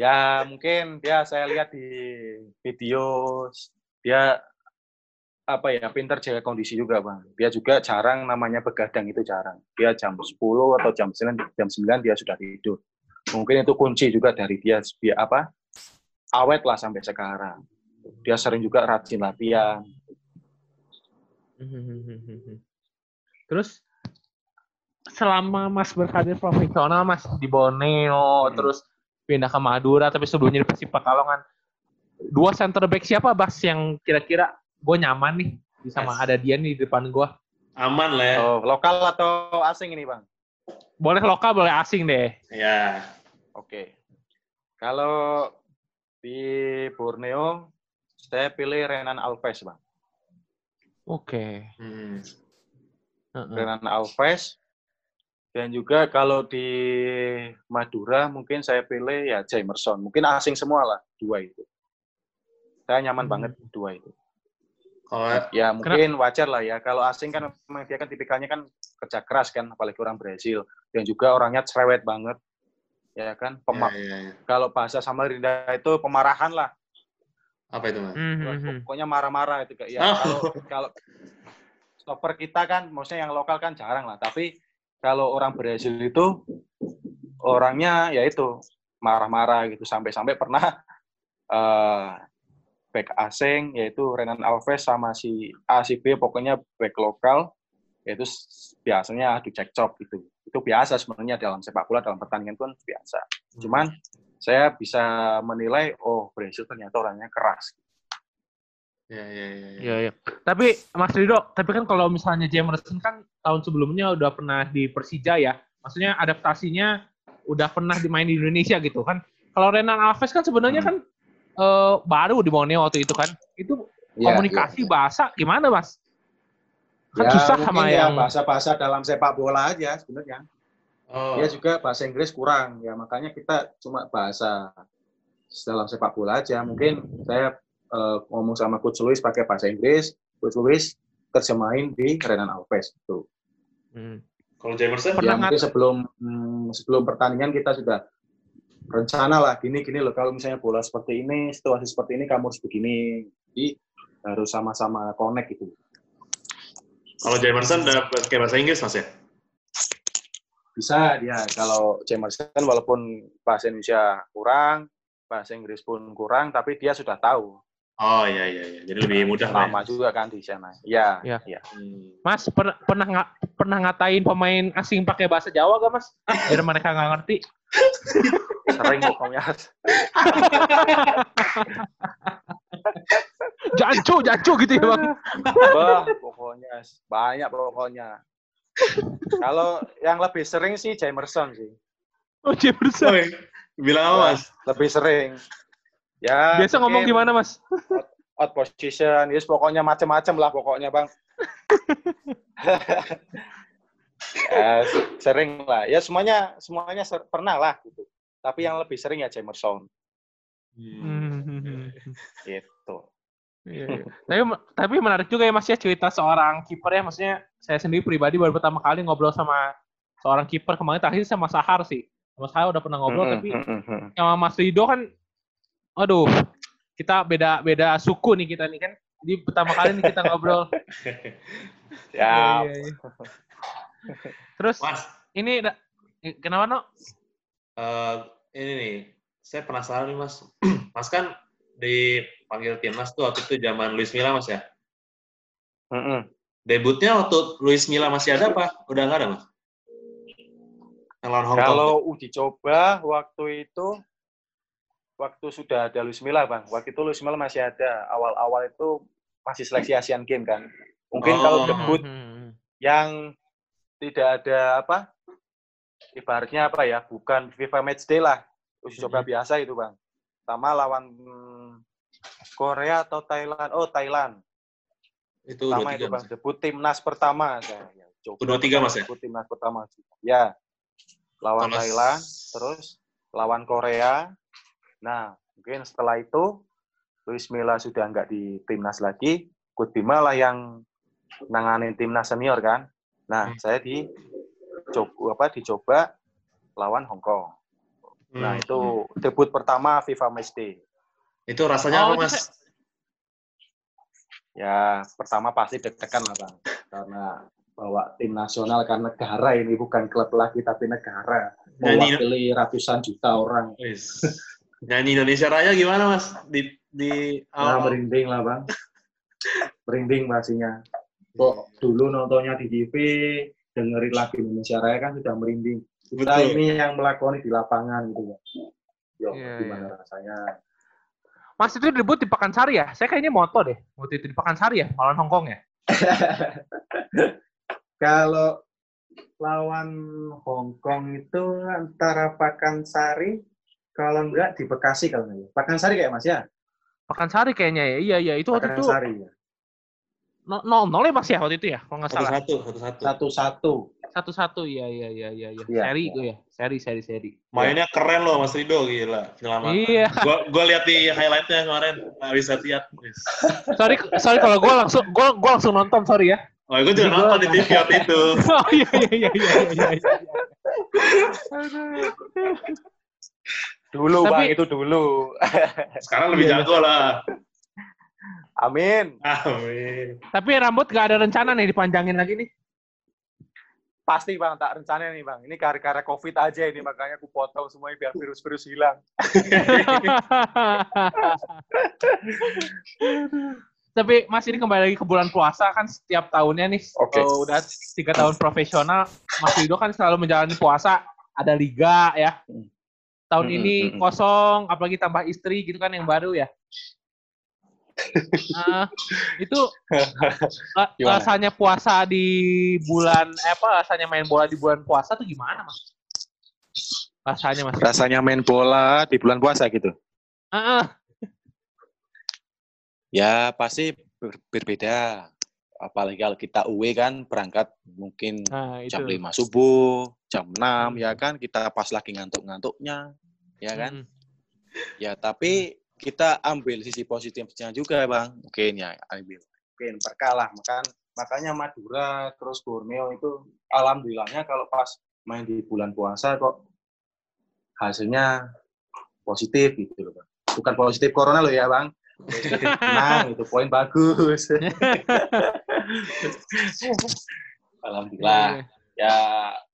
ya mungkin dia saya lihat di video dia apa ya pinter jaga kondisi juga bang. Dia juga jarang namanya begadang itu jarang. Dia jam 10 atau jam 9 jam 9 dia sudah tidur. Mungkin itu kunci juga dari dia biar apa awet lah sampai sekarang. Dia sering juga rajin latihan. Terus selama Mas berkarir profesional Mas di Borneo hmm. terus pindah ke Madura tapi sebelumnya di Persib Pekalongan dua center back siapa Bas yang kira-kira gue nyaman nih sama yes. ada dia nih di depan gue aman lah ya oh, lokal atau asing ini bang boleh lokal boleh asing deh ya oke okay. kalau di Borneo saya pilih Renan Alves bang oke okay. hmm. Renan Alves dan juga kalau di Madura mungkin saya pilih ya Jamerson. Mungkin asing semua lah dua itu. Saya nyaman hmm. banget dua itu. Oh, ya mungkin kenapa? wajar lah ya. Kalau asing kan memang dia kan tipikalnya kan kerja keras kan, apalagi orang Brasil. Dan juga orangnya cerewet banget. Ya kan? Pema ya, ya, ya. Kalau bahasa Samarinda itu pemarahan lah. Apa itu, Mas? Mm -hmm. Pokoknya marah-marah itu. Ya, oh. kalau, kalau stopper kita kan, maksudnya yang lokal kan jarang lah. Tapi kalau orang Brasil itu orangnya ya itu marah-marah gitu sampai-sampai pernah uh, back asing yaitu Renan Alves sama si A si B pokoknya back lokal yaitu biasanya adu cekcok gitu itu biasa sebenarnya dalam sepak bola dalam pertandingan pun biasa cuman saya bisa menilai oh Brasil ternyata orangnya keras Ya, ya, ya, ya. ya, Tapi Mas Rido, tapi kan kalau misalnya Jamerson kan tahun sebelumnya udah pernah di Persija ya. Maksudnya adaptasinya udah pernah dimain di Indonesia gitu kan. Kalau Renan Alves kan sebenarnya hmm. kan uh, baru di Borneo waktu itu kan. Itu ya, komunikasi ya, ya. bahasa gimana, Mas? Kan ya, susah sama ya yang bahasa-bahasa dalam sepak bola aja sebenarnya. Oh. Dia juga bahasa Inggris kurang ya, makanya kita cuma bahasa dalam sepak bola aja. Mungkin saya uh, ngomong sama Coach Luis pakai bahasa Inggris, Coach Luis terjemahin di Renan Alves itu. Hmm. Kalau Jamerson? Ya mungkin sebelum hmm, sebelum pertandingan kita sudah rencana lah gini gini loh. Kalau misalnya bola seperti ini situasi seperti ini kamu harus begini. Jadi harus sama-sama connect gitu. Kalau Jamerson udah pakai bahasa Inggris mas ya? Bisa dia kalau Jamerson walaupun bahasa Indonesia kurang bahasa Inggris pun kurang tapi dia sudah tahu Oh iya iya iya. Jadi lebih mudah lah. Lama ya. juga kan di sana. Iya. Iya. Ya. Hmm. Mas per pernah nggak pernah ngatain pemain asing pakai bahasa Jawa gak Mas? Biar mereka nggak ngerti. Sering pokoknya. jancu, jancu gitu ya bang. Bah, pokoknya banyak pokoknya. Kalau yang lebih sering sih Jamerson sih. Oh Jamerson. Oh, bilang apa mas? Lebih sering. Ya. Biasa ngomong gimana, Mas? Out, out position, yes pokoknya macam-macam lah pokoknya, Bang. ya, sering lah. Ya semuanya semuanya ser pernah lah gitu. Tapi yang lebih sering ya Jamerson. Hmm. gitu. Iya, iya. tapi tapi menarik juga ya Mas ya cerita seorang kiper ya maksudnya saya sendiri pribadi baru pertama kali ngobrol sama seorang kiper kemarin terakhir sama Sahar sih. Sama Sahar udah pernah ngobrol -hmm. tapi sama Mas Rido kan aduh, kita beda beda suku nih kita nih kan. Di pertama kali nih kita ngobrol. ya. ya, ya. Terus Mas. ini kenapa no? Uh, ini nih, saya penasaran nih Mas. mas kan dipanggil timnas tuh waktu itu zaman Luis Milla Mas ya? Mm -mm. Debutnya waktu Luis Milla masih ada apa? Udah nggak ada Mas? Kalau uji coba waktu itu waktu sudah ada Luis Milla, Bang. Waktu itu Luis Milla masih ada. Awal-awal itu masih seleksi Asian Games kan. Mungkin oh. kalau debut hmm, hmm, hmm. yang tidak ada apa? Ibaratnya apa ya? Bukan FIFA Match Day lah. Uji coba biasa itu, Bang. Sama lawan Korea atau Thailand. Oh, Thailand. Itu Sama itu, Bang. Debut timnas pertama saya. Ya, coba tiga Mas ya? Debut timnas pertama. Ya. Lawan Thomas. Thailand, terus lawan Korea, Nah, mungkin setelah itu Luis Milla sudah nggak di timnas lagi, Coach Bima lah yang nanganin timnas senior kan. Nah, hmm. saya di coba apa dicoba lawan Hong Kong. Nah, Hmm. itu debut pertama FIFA Matchday. Itu rasanya Oh, apa, Mas? Ya, pertama pasti deg-degan lah, Bang. karena bawa tim nasional kan negara ini bukan klub lagi tapi negara Nyanyi, mewakili ratusan juta orang Wis. Nyanyi Indonesia Raya gimana, Mas? Di di nah, awal. merinding lah bang merinding pastinya kok dulu nontonnya di TV dengerin lagu Indonesia Raya kan sudah merinding kita Betul. ini yang melakoni di lapangan gitu ya Yo, Iya, gimana rasanya Mas itu debut di Pakansari ya? Saya kayaknya moto deh. Waktu itu di Pakansari ya, lawan Hongkong ya? kalau lawan Hong Kong itu antara Pakansari kalau enggak di Bekasi kalau enggak ya. Pakansari kayak Mas ya Pakansari kayaknya ya. Iya, iya. Itu waktu itu Pakansari ya no- nol nol ya Mas ya waktu itu ya? Kalau nggak salah. Satu-satu, satu-satu. satu-satu Satu-satu. Iya, iya, iya, iya. iya. Iya, Seri iya. itu ya. Seri, seri, seri. Mainnya keren loh Mas Rido, gila. Penyelamat. Iya. Gua gua lihat di highlightnya kemarin, nggak bisa lihat. Sorry, sorry kalau gue langsung gue gue langsung nonton, sorry ya. Oh, gue juga gua- nonton di TV waktu itu. Oh iya iya iya iya iya. iya. Dulu, Tapi- Bang, itu dulu. Sekarang lebih Iya, jago lah. Amin. Amin. Tapi rambut gak ada rencana nih dipanjangin lagi nih. Pasti, Bang, tak rencana nih, Bang. Ini gara-gara COVID aja ini, makanya aku potong semuanya biar virus-virus hilang. Tapi Mas ini kembali lagi ke bulan puasa kan setiap tahunnya nih Oke. eh, udah tiga tahun profesional Mas Rido kan selalu menjalani puasa ada liga ya tahun Mm-mm, ini kosong apalagi tambah istri gitu kan yang baru ya Nah, itu Gimana? rasanya puasa di bulan eh, apa rasanya main bola di bulan puasa tuh gimana mas rasanya mas Rasanya main bola di bulan puasa gitu. Ah, ah. Ya, pasti ber- berbeda. Apalagi kalau kita UE kan berangkat mungkin nah itu. jam 5 subuh, jam 6 ya kan? Kita pas lagi ngantuk-ngantuknya ya kan. Mm. Ya, tapi kita ambil sisi positifnya juga, Bang. Mungkin ya ambil. Mungkin berkalah makan makanya Madura terus Borneo itu alhamdulillahnya kalau pas main di bulan puasa kok hasilnya positif gitu loh bang. Bukan positif corona loh ya bang menang itu poin bagus alhamdulillah ya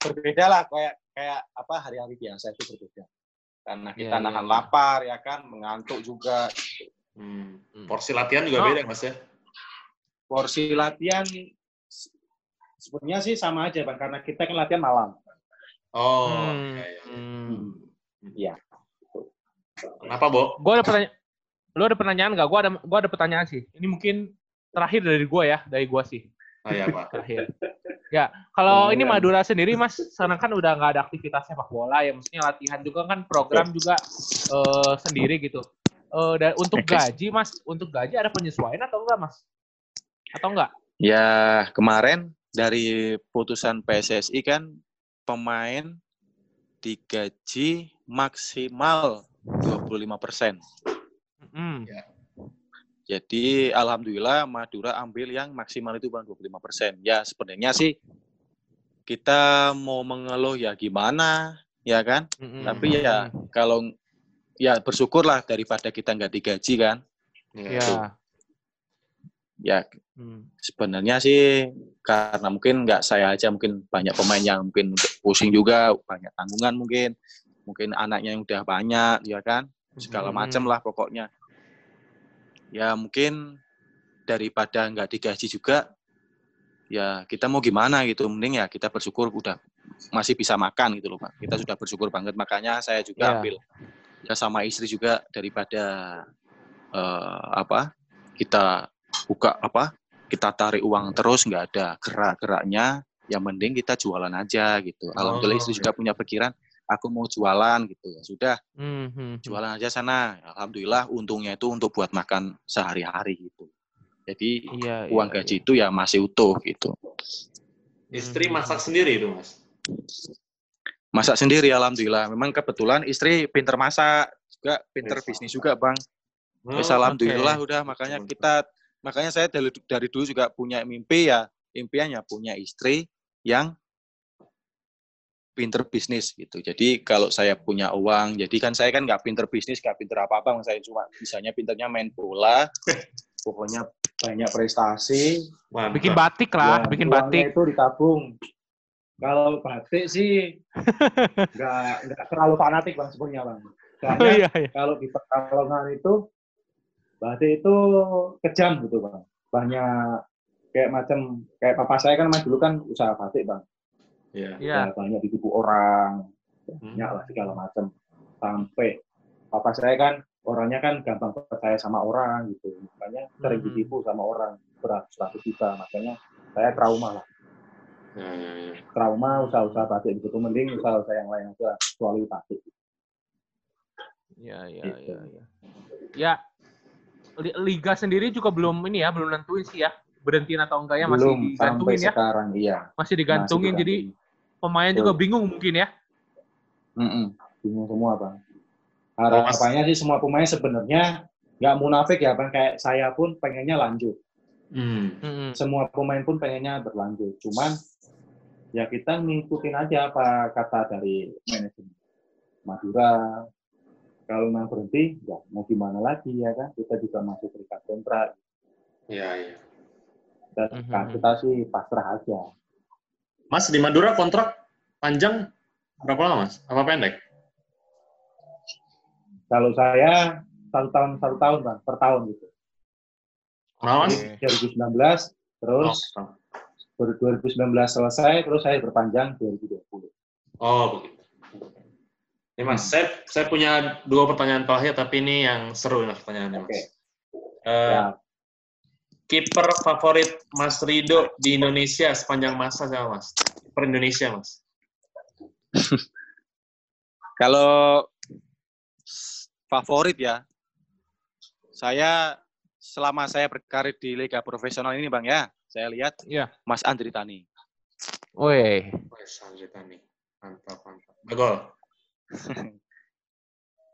berbeda lah kayak kayak apa hari-hari biasa itu berbeda karena kita iya, nahan iya. lapar ya kan mengantuk juga Hmm. Hmm. Porsi latihan juga Oh. beda, Mas ya. porsi latihan se- sebenarnya sih sama aja bang karena kita kan latihan malam Oh, Hmm. iya, iya. Hmm. Iya. Kenapa, Bo? Gue ada pertanyaan. Lu ada pertanyaan nggak? Gue ada, gua ada pertanyaan sih. Ini mungkin terakhir dari gue ya, dari gue sih. Ah, ya, Pak. Terakhir. Ya, kalau Oh, ini iya. Madura sendiri, Mas, sekarang kan udah nggak ada aktivitas sepak bola ya. Maksudnya latihan juga kan program juga eh, sendiri gitu. Eh, dan untuk gaji, Mas, untuk gaji ada penyesuaian atau enggak, Mas? Atau enggak? Ya, kemarin dari putusan PSSI kan pemain digaji maksimal 25 persen. Hmm. Jadi alhamdulillah Madura ambil yang maksimal itu bang 25 persen. Ya sebenarnya sih kita mau mengeluh ya gimana, ya kan? Mm-mm. Tapi ya kalau ya bersyukurlah daripada kita nggak digaji kan. Iya. Ya. Ya Hmm. sebenarnya sih karena mungkin nggak saya aja mungkin banyak pemain yang mungkin pusing juga banyak tanggungan mungkin mungkin anaknya yang udah banyak ya kan segala Hmm. macam lah pokoknya ya mungkin daripada nggak digaji juga ya kita mau gimana gitu. Mending ya kita bersyukur udah masih bisa makan gitu loh pak. Kita sudah bersyukur banget. Makanya saya juga Ya. ambil ya sama istri juga daripada eh, apa kita buka apa kita tarik uang terus nggak ada gerak-geraknya yang mending kita jualan aja gitu. Alhamdulillah istri Oh, juga punya pikiran aku mau jualan gitu ya sudah Hmm, hmm, hmm. jualan aja sana alhamdulillah untungnya itu untuk buat makan sehari-hari gitu jadi Iya, uang iya, gaji itu ya masih utuh gitu Istri Hmm. masak sendiri itu, Mas. masak sendiri alhamdulillah memang kebetulan istri pinter masak juga pinter Yes. bisnis juga bang Oh, Wis alhamdulillah oke. udah makanya kita makanya saya dari dari dulu juga punya mimpi ya impiannya punya istri yang pinter bisnis gitu. Jadi kalau saya punya uang, jadi kan saya kan nggak pinter bisnis, nggak pinter apa-apa, saya cuma bisanya pinternya main bola, pokoknya banyak prestasi. Mantap. Bikin batik lah, Ya, bikin batik. itu ditabung. Kalau batik sih nggak nggak terlalu fanatik bang sebenarnya bang. Oh, Soalnya iya, iya. kalau di Pekalongan itu batik itu kejam gitu bang. Banyak kayak macam kayak papa saya kan mas dulu kan usaha batik bang. Iya. Iya. Ya, banyak ditipu orang, Hmm. banyak lah segala macam. Sampai papa saya kan orangnya kan gampang percaya sama orang gitu. Makanya sering Hmm. ditipu sama orang beratus-ratus juta. Makanya saya trauma lah. Ya, ya, ya. Trauma usaha-usaha batik itu mending usaha-usaha yang lain aja kecuali batik. Iya, iya, Gitu. iya, iya. Ya, li- liga sendiri juga belum ini ya, belum nentuin sih ya. Berhentiin atau enggak ya masih Belum sampai digantungin ya. sekarang iya. Masih digantungin Masih jadi pemain Betul. juga bingung mungkin ya. Mm-mm, bingung semua bang. Harapannya sih semua pemain sebenarnya nggak munafik ya bang. Kayak saya pun pengennya lanjut. Hmm. Mm-mm. Semua pemain pun pengennya berlanjut. Cuman ya kita ngikutin aja apa kata dari manajemen Madura. Kalau memang berhenti, ya mau gimana lagi ya kan? Kita juga masih terikat kontrak. Iya, iya. Kita, Mhm. kita sih pasrah aja. Mas di Madura kontrak panjang berapa lama mas? Apa pendek? Kalau saya satu tahun satu tahun bang, per tahun gitu. Kenapa mas? Oke. 2019 terus Oh, baru 2019 selesai terus saya berpanjang 2020. oh begitu. Ini mas, saya, saya punya dua pertanyaan terakhir tapi ini yang seru nih pertanyaannya mas. Oke. Eh, Ya, Kiper favorit Mas Rido di Indonesia sepanjang masa siapa mas? Kiper Indonesia mas. Kalau favorit ya, saya selama saya berkarir di liga profesional ini bang ya, saya lihat Iya. Mas Andri Tani. Woi. Wah, Sanjita nih. Mantap, mantap. Bagol.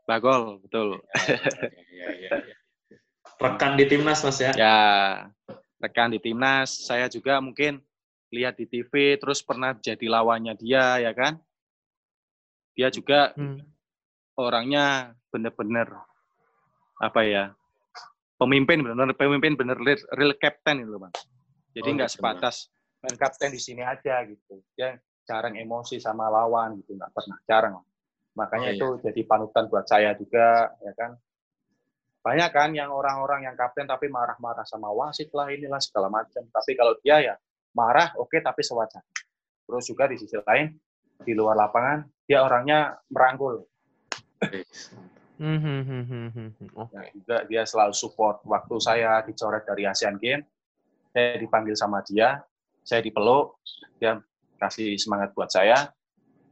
Bagol, betul. Iya, iya, iya. Rekan di timnas mas ya? Ya, rekan di timnas, saya juga mungkin lihat di TV, terus pernah jadi lawannya dia, ya kan? Dia juga Hmm. orangnya bener-bener apa ya? Pemimpin bener pemimpin bener real, real captain itu bang. Jadi Oh, nggak gitu, sebatas main kapten di sini aja gitu. Dia jarang emosi sama lawan gitu, nggak pernah jarang. Makanya Oh, iya. itu jadi panutan buat saya juga, ya kan. Banyak kan yang orang-orang yang kapten tapi marah-marah sama wasit lah inilah segala macam. Tapi kalau dia ya marah, oke tapi sewajarnya. Terus juga di sisi lain di luar lapangan dia orangnya merangkul. Hmm, hmm, hmm. Oke. Nah, juga dia selalu support. Waktu saya dicoret dari Asian Games, saya dipanggil sama dia, saya dipeluk, dia kasih semangat buat saya.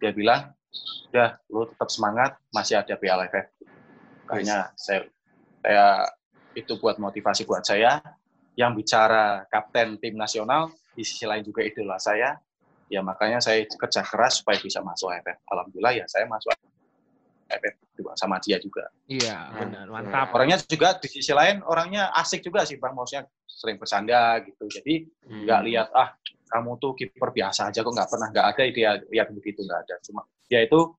Dia bilang, udah, lu tetap semangat, masih ada Piala AFF. Makanya saya, saya itu buat motivasi buat saya. Yang bicara kapten tim nasional, di sisi lain juga idola saya. Ya makanya saya kerja keras supaya bisa masuk AFF. Alhamdulillah ya saya masuk AFF juga sama dia juga. Iya, Hmm. benar. Mantap. Orangnya juga di sisi lain orangnya asik juga sih bang, maksudnya sering bersanda gitu. Jadi Hmm. nggak lihat ah kamu tuh kiper biasa aja kok nggak pernah nggak ada dia lihat begitu nggak ada. Cuma dia itu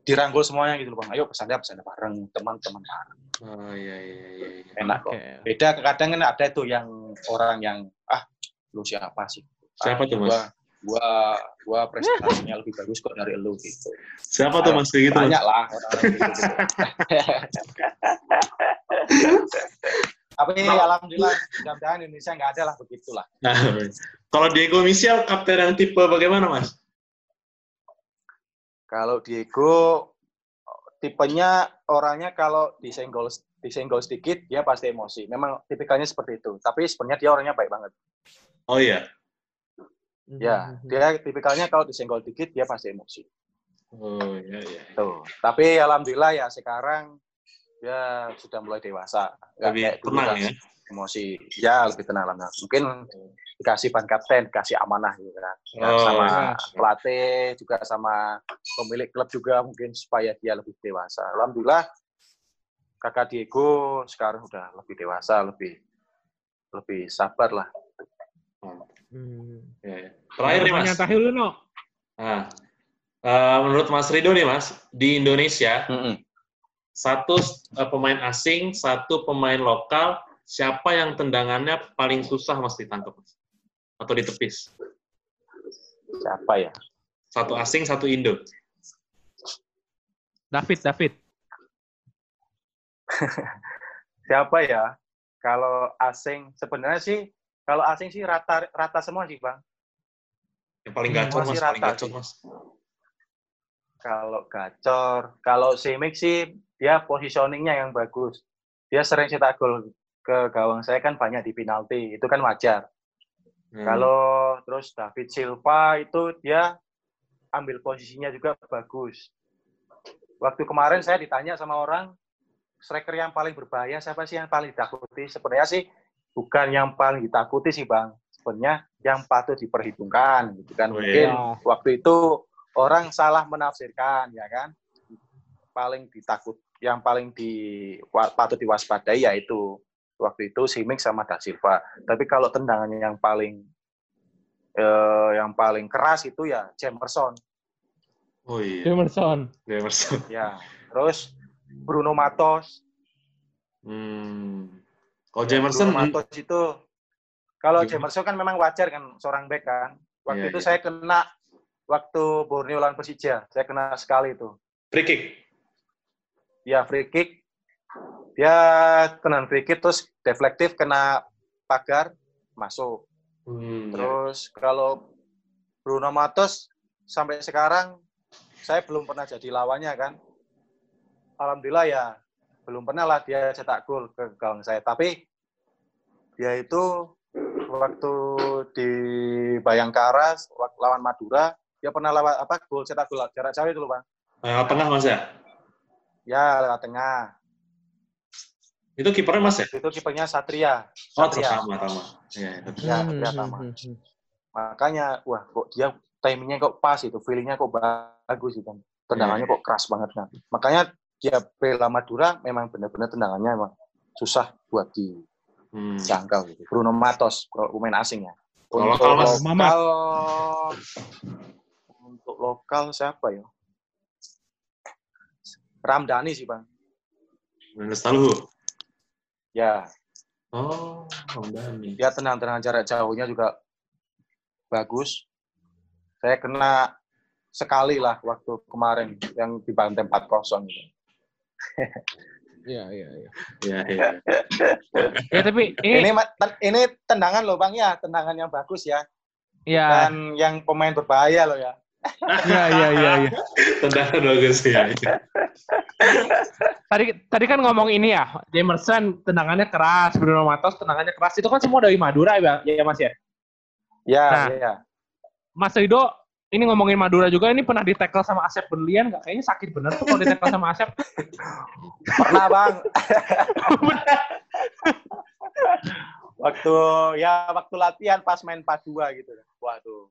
dirangkul semuanya gitu loh bang. Ayo bersanda bersanda bareng teman-teman bareng. Oh iya iya iya. iya. enak kok. Oke. Beda kadang kan ada tuh yang orang yang ah lu siapa sih? Siapa Ah, tuh, Mas? Gua, gua gua prestasinya lebih bagus kok dari lu gitu. Siapa tuh mas kayak gitu? Banyak lah orang-orang gitu. Tapi alhamdulillah mudah-mudahan Indonesia nggak ada lah begitulah. Nah, kalau Diego Michel kapten yang tipe bagaimana mas? Kalau Diego tipenya orangnya kalau disenggol disenggol sedikit dia pasti emosi. Memang tipikalnya seperti itu. Tapi sebenarnya dia orangnya baik banget. Oh iya. Ya, dia tipikalnya kalau disenggol dikit dia pasti emosi. Oh iya iya. Tuh. Tapi alhamdulillah ya sekarang dia sudah mulai dewasa. Lebih tenang ya. Emosi. Ya lebih tenang lah. Mungkin dikasih ban kapten, dikasih amanah gitu kan. Ya, Oh, sama iya. pelatih juga sama pemilik klub juga mungkin supaya dia lebih dewasa. Alhamdulillah kakak Diego sekarang udah lebih dewasa, lebih lebih sabar lah. Hmm. Iya, iya. Terakhir nih mas. Pertanyaan terakhir lu, No. Nah, Eh, menurut Mas Rido nih Mas, di Indonesia Mm-mm. satu eh, pemain asing, satu pemain lokal, siapa yang tendangannya paling susah Mas ditangkap Mas? Atau ditepis? Siapa ya? Satu asing, satu Indo. David, David. Siapa ya? Kalau asing sebenarnya sih kalau asing sih rata rata semua sih bang. Yang paling gacor Mas, paling rata gacor sih. Mas. Kalau gacor, kalau Simic sih dia positioningnya yang bagus. Dia sering cetak gol ke gawang saya kan banyak di penalti, itu kan wajar. Hmm. Kalau terus David Silva itu dia ambil posisinya juga bagus. Waktu kemarin saya ditanya sama orang, striker yang paling berbahaya siapa sih yang paling ditakuti? Sebenarnya sih bukan yang paling ditakuti sih bang. Sebenarnya yang patut diperhitungkan gitu kan. Oh, Mungkin iya. waktu itu orang salah menafsirkan ya kan. Paling ditakut, yang paling di patut diwaspadai yaitu waktu itu Simic sama Da Silva. Tapi kalau tendangannya yang paling eh, yang paling keras itu ya Jamerson Oh iya, Emerson. Emerson. ya. Terus Bruno Matos. Hmm. Kalau Ya, Jamerson, Bruno Matos itu kalau Gimana? Jamerson kan memang wajar kan seorang back kan. Waktu Iya, itu iya. saya kena waktu Borneo lawan Persija, saya kena sekali itu. free kick. Ya free kick. Dia kena free kick terus deflektif kena pagar masuk. Hmm, ya. Terus kalau Bruno Matos sampai sekarang saya belum pernah jadi lawannya kan. Alhamdulillah ya belum pernah lah dia cetak gol ke gawang saya. Tapi dia itu waktu di Bayangkara lawan Madura dia pernah lawan apa gol cetak gol jarak jauh itu loh bang. Eh, tengah Mas ya? Ya lewat tengah. Itu kipernya Mas ya? Itu kipernya Satria. Oh, Satria. sama, sama. Iya, itu. Ya, Hmm, Satria hmm, Tama. hmm, hmm. Makanya wah kok dia timingnya kok pas itu, feelingnya kok bagus itu. Tendangannya Iya. kok keras banget kan. Makanya dia bela Madura memang benar-benar tendangannya emang susah buat Hmm. dijangkau gitu. Bruno Matos kalau pemain asing ya. Kalau Untuk lokal, Mas? lokal, untuk lokal siapa ya? Ramdhani sih bang. Taluhu. Ya, Oh, Ramdhani. dia tenang-tenang jarak jauhnya juga bagus. Saya kena sekali lah waktu kemarin yang dibantai 4-0 gitu. Iya, iya, iya. Iya, iya. Ya tapi ini, Ini ini tendangan loh Bang ya, tendangan yang bagus ya. ya, Dan yang pemain berbahaya loh ya. Iya, iya, iya, iya. Tendangan bagus ya. Tadi tadi kan ngomong ini ya, Jamerson tendangannya keras, Bruno Matos tendangannya keras. Itu kan semua dari Madura ya, ya Mas ya? Ya, Nah. ya. Mas Rido, ini ngomongin Madura juga, ini pernah di-tackle sama Asep Berlian nggak? Kayaknya sakit bener tuh kalau di-tackle sama Asep. Pernah Bang. waktu ya waktu latihan pas main 4-2 gitu. Waduh.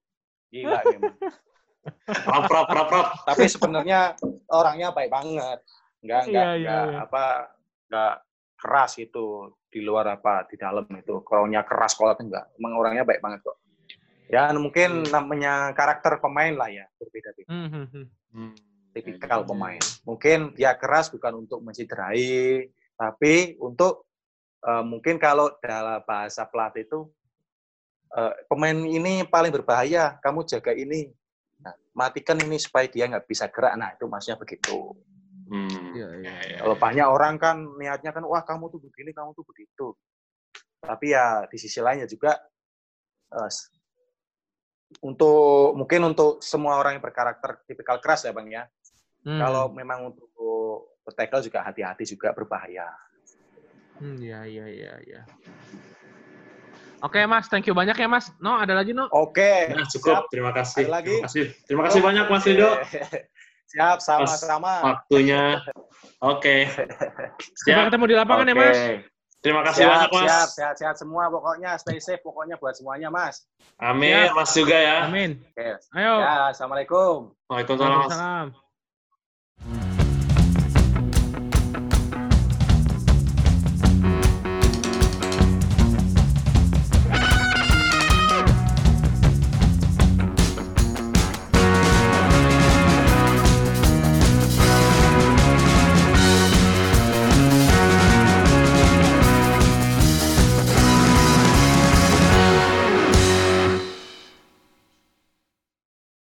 Gila memang. Rap, rap, rap, rap. Tapi sebenarnya orangnya baik banget. Enggak enggak Iya, iya, enggak iya. apa enggak keras itu di luar apa di dalam itu. Kalau keras kolot enggak. Emang orangnya baik banget kok. Ya mungkin namanya karakter pemain lah ya berbeda-beda. Hmm, hmm, hmm. Hmm. Tipikal pemain. Mungkin dia keras bukan untuk menciderai, tapi untuk eh, mungkin kalau dalam bahasa pelatih itu eh, pemain ini paling berbahaya, kamu jaga ini. Nah, matikan ini supaya dia nggak bisa gerak. Nah, itu maksudnya begitu. Hmm. Iya, iya, iya. Kalau banyak orang kan niatnya kan, wah kamu tuh begini, kamu tuh begitu. Tapi ya di sisi lainnya juga s- untuk mungkin untuk semua orang yang berkarakter tipikal keras ya bang ya. Hmm. Kalau memang untuk tackle juga hati-hati juga berbahaya. Hmm, iya, iya, iya, iya. Oke Mas, thank you banyak ya Mas. No, ada lagi No? Oke. Nah, cukup. Terima kasih. Ada lagi? Terima kasih. Terima kasih banyak Mas Rido. Siap, sama-sama. Waktunya. Oke. Sampai Siap. ketemu di lapangan ya Oke. Mas. Terima kasih Siap, banyak Mas. siap, sehat-sehat semua pokoknya. Stay safe pokoknya buat semuanya, Mas. Amin. Siap. Mas juga ya. Amin. Oke. Ayo. Ya, Assalamualaikum. Waalaikumsalam Mas. Waalaikumsalam.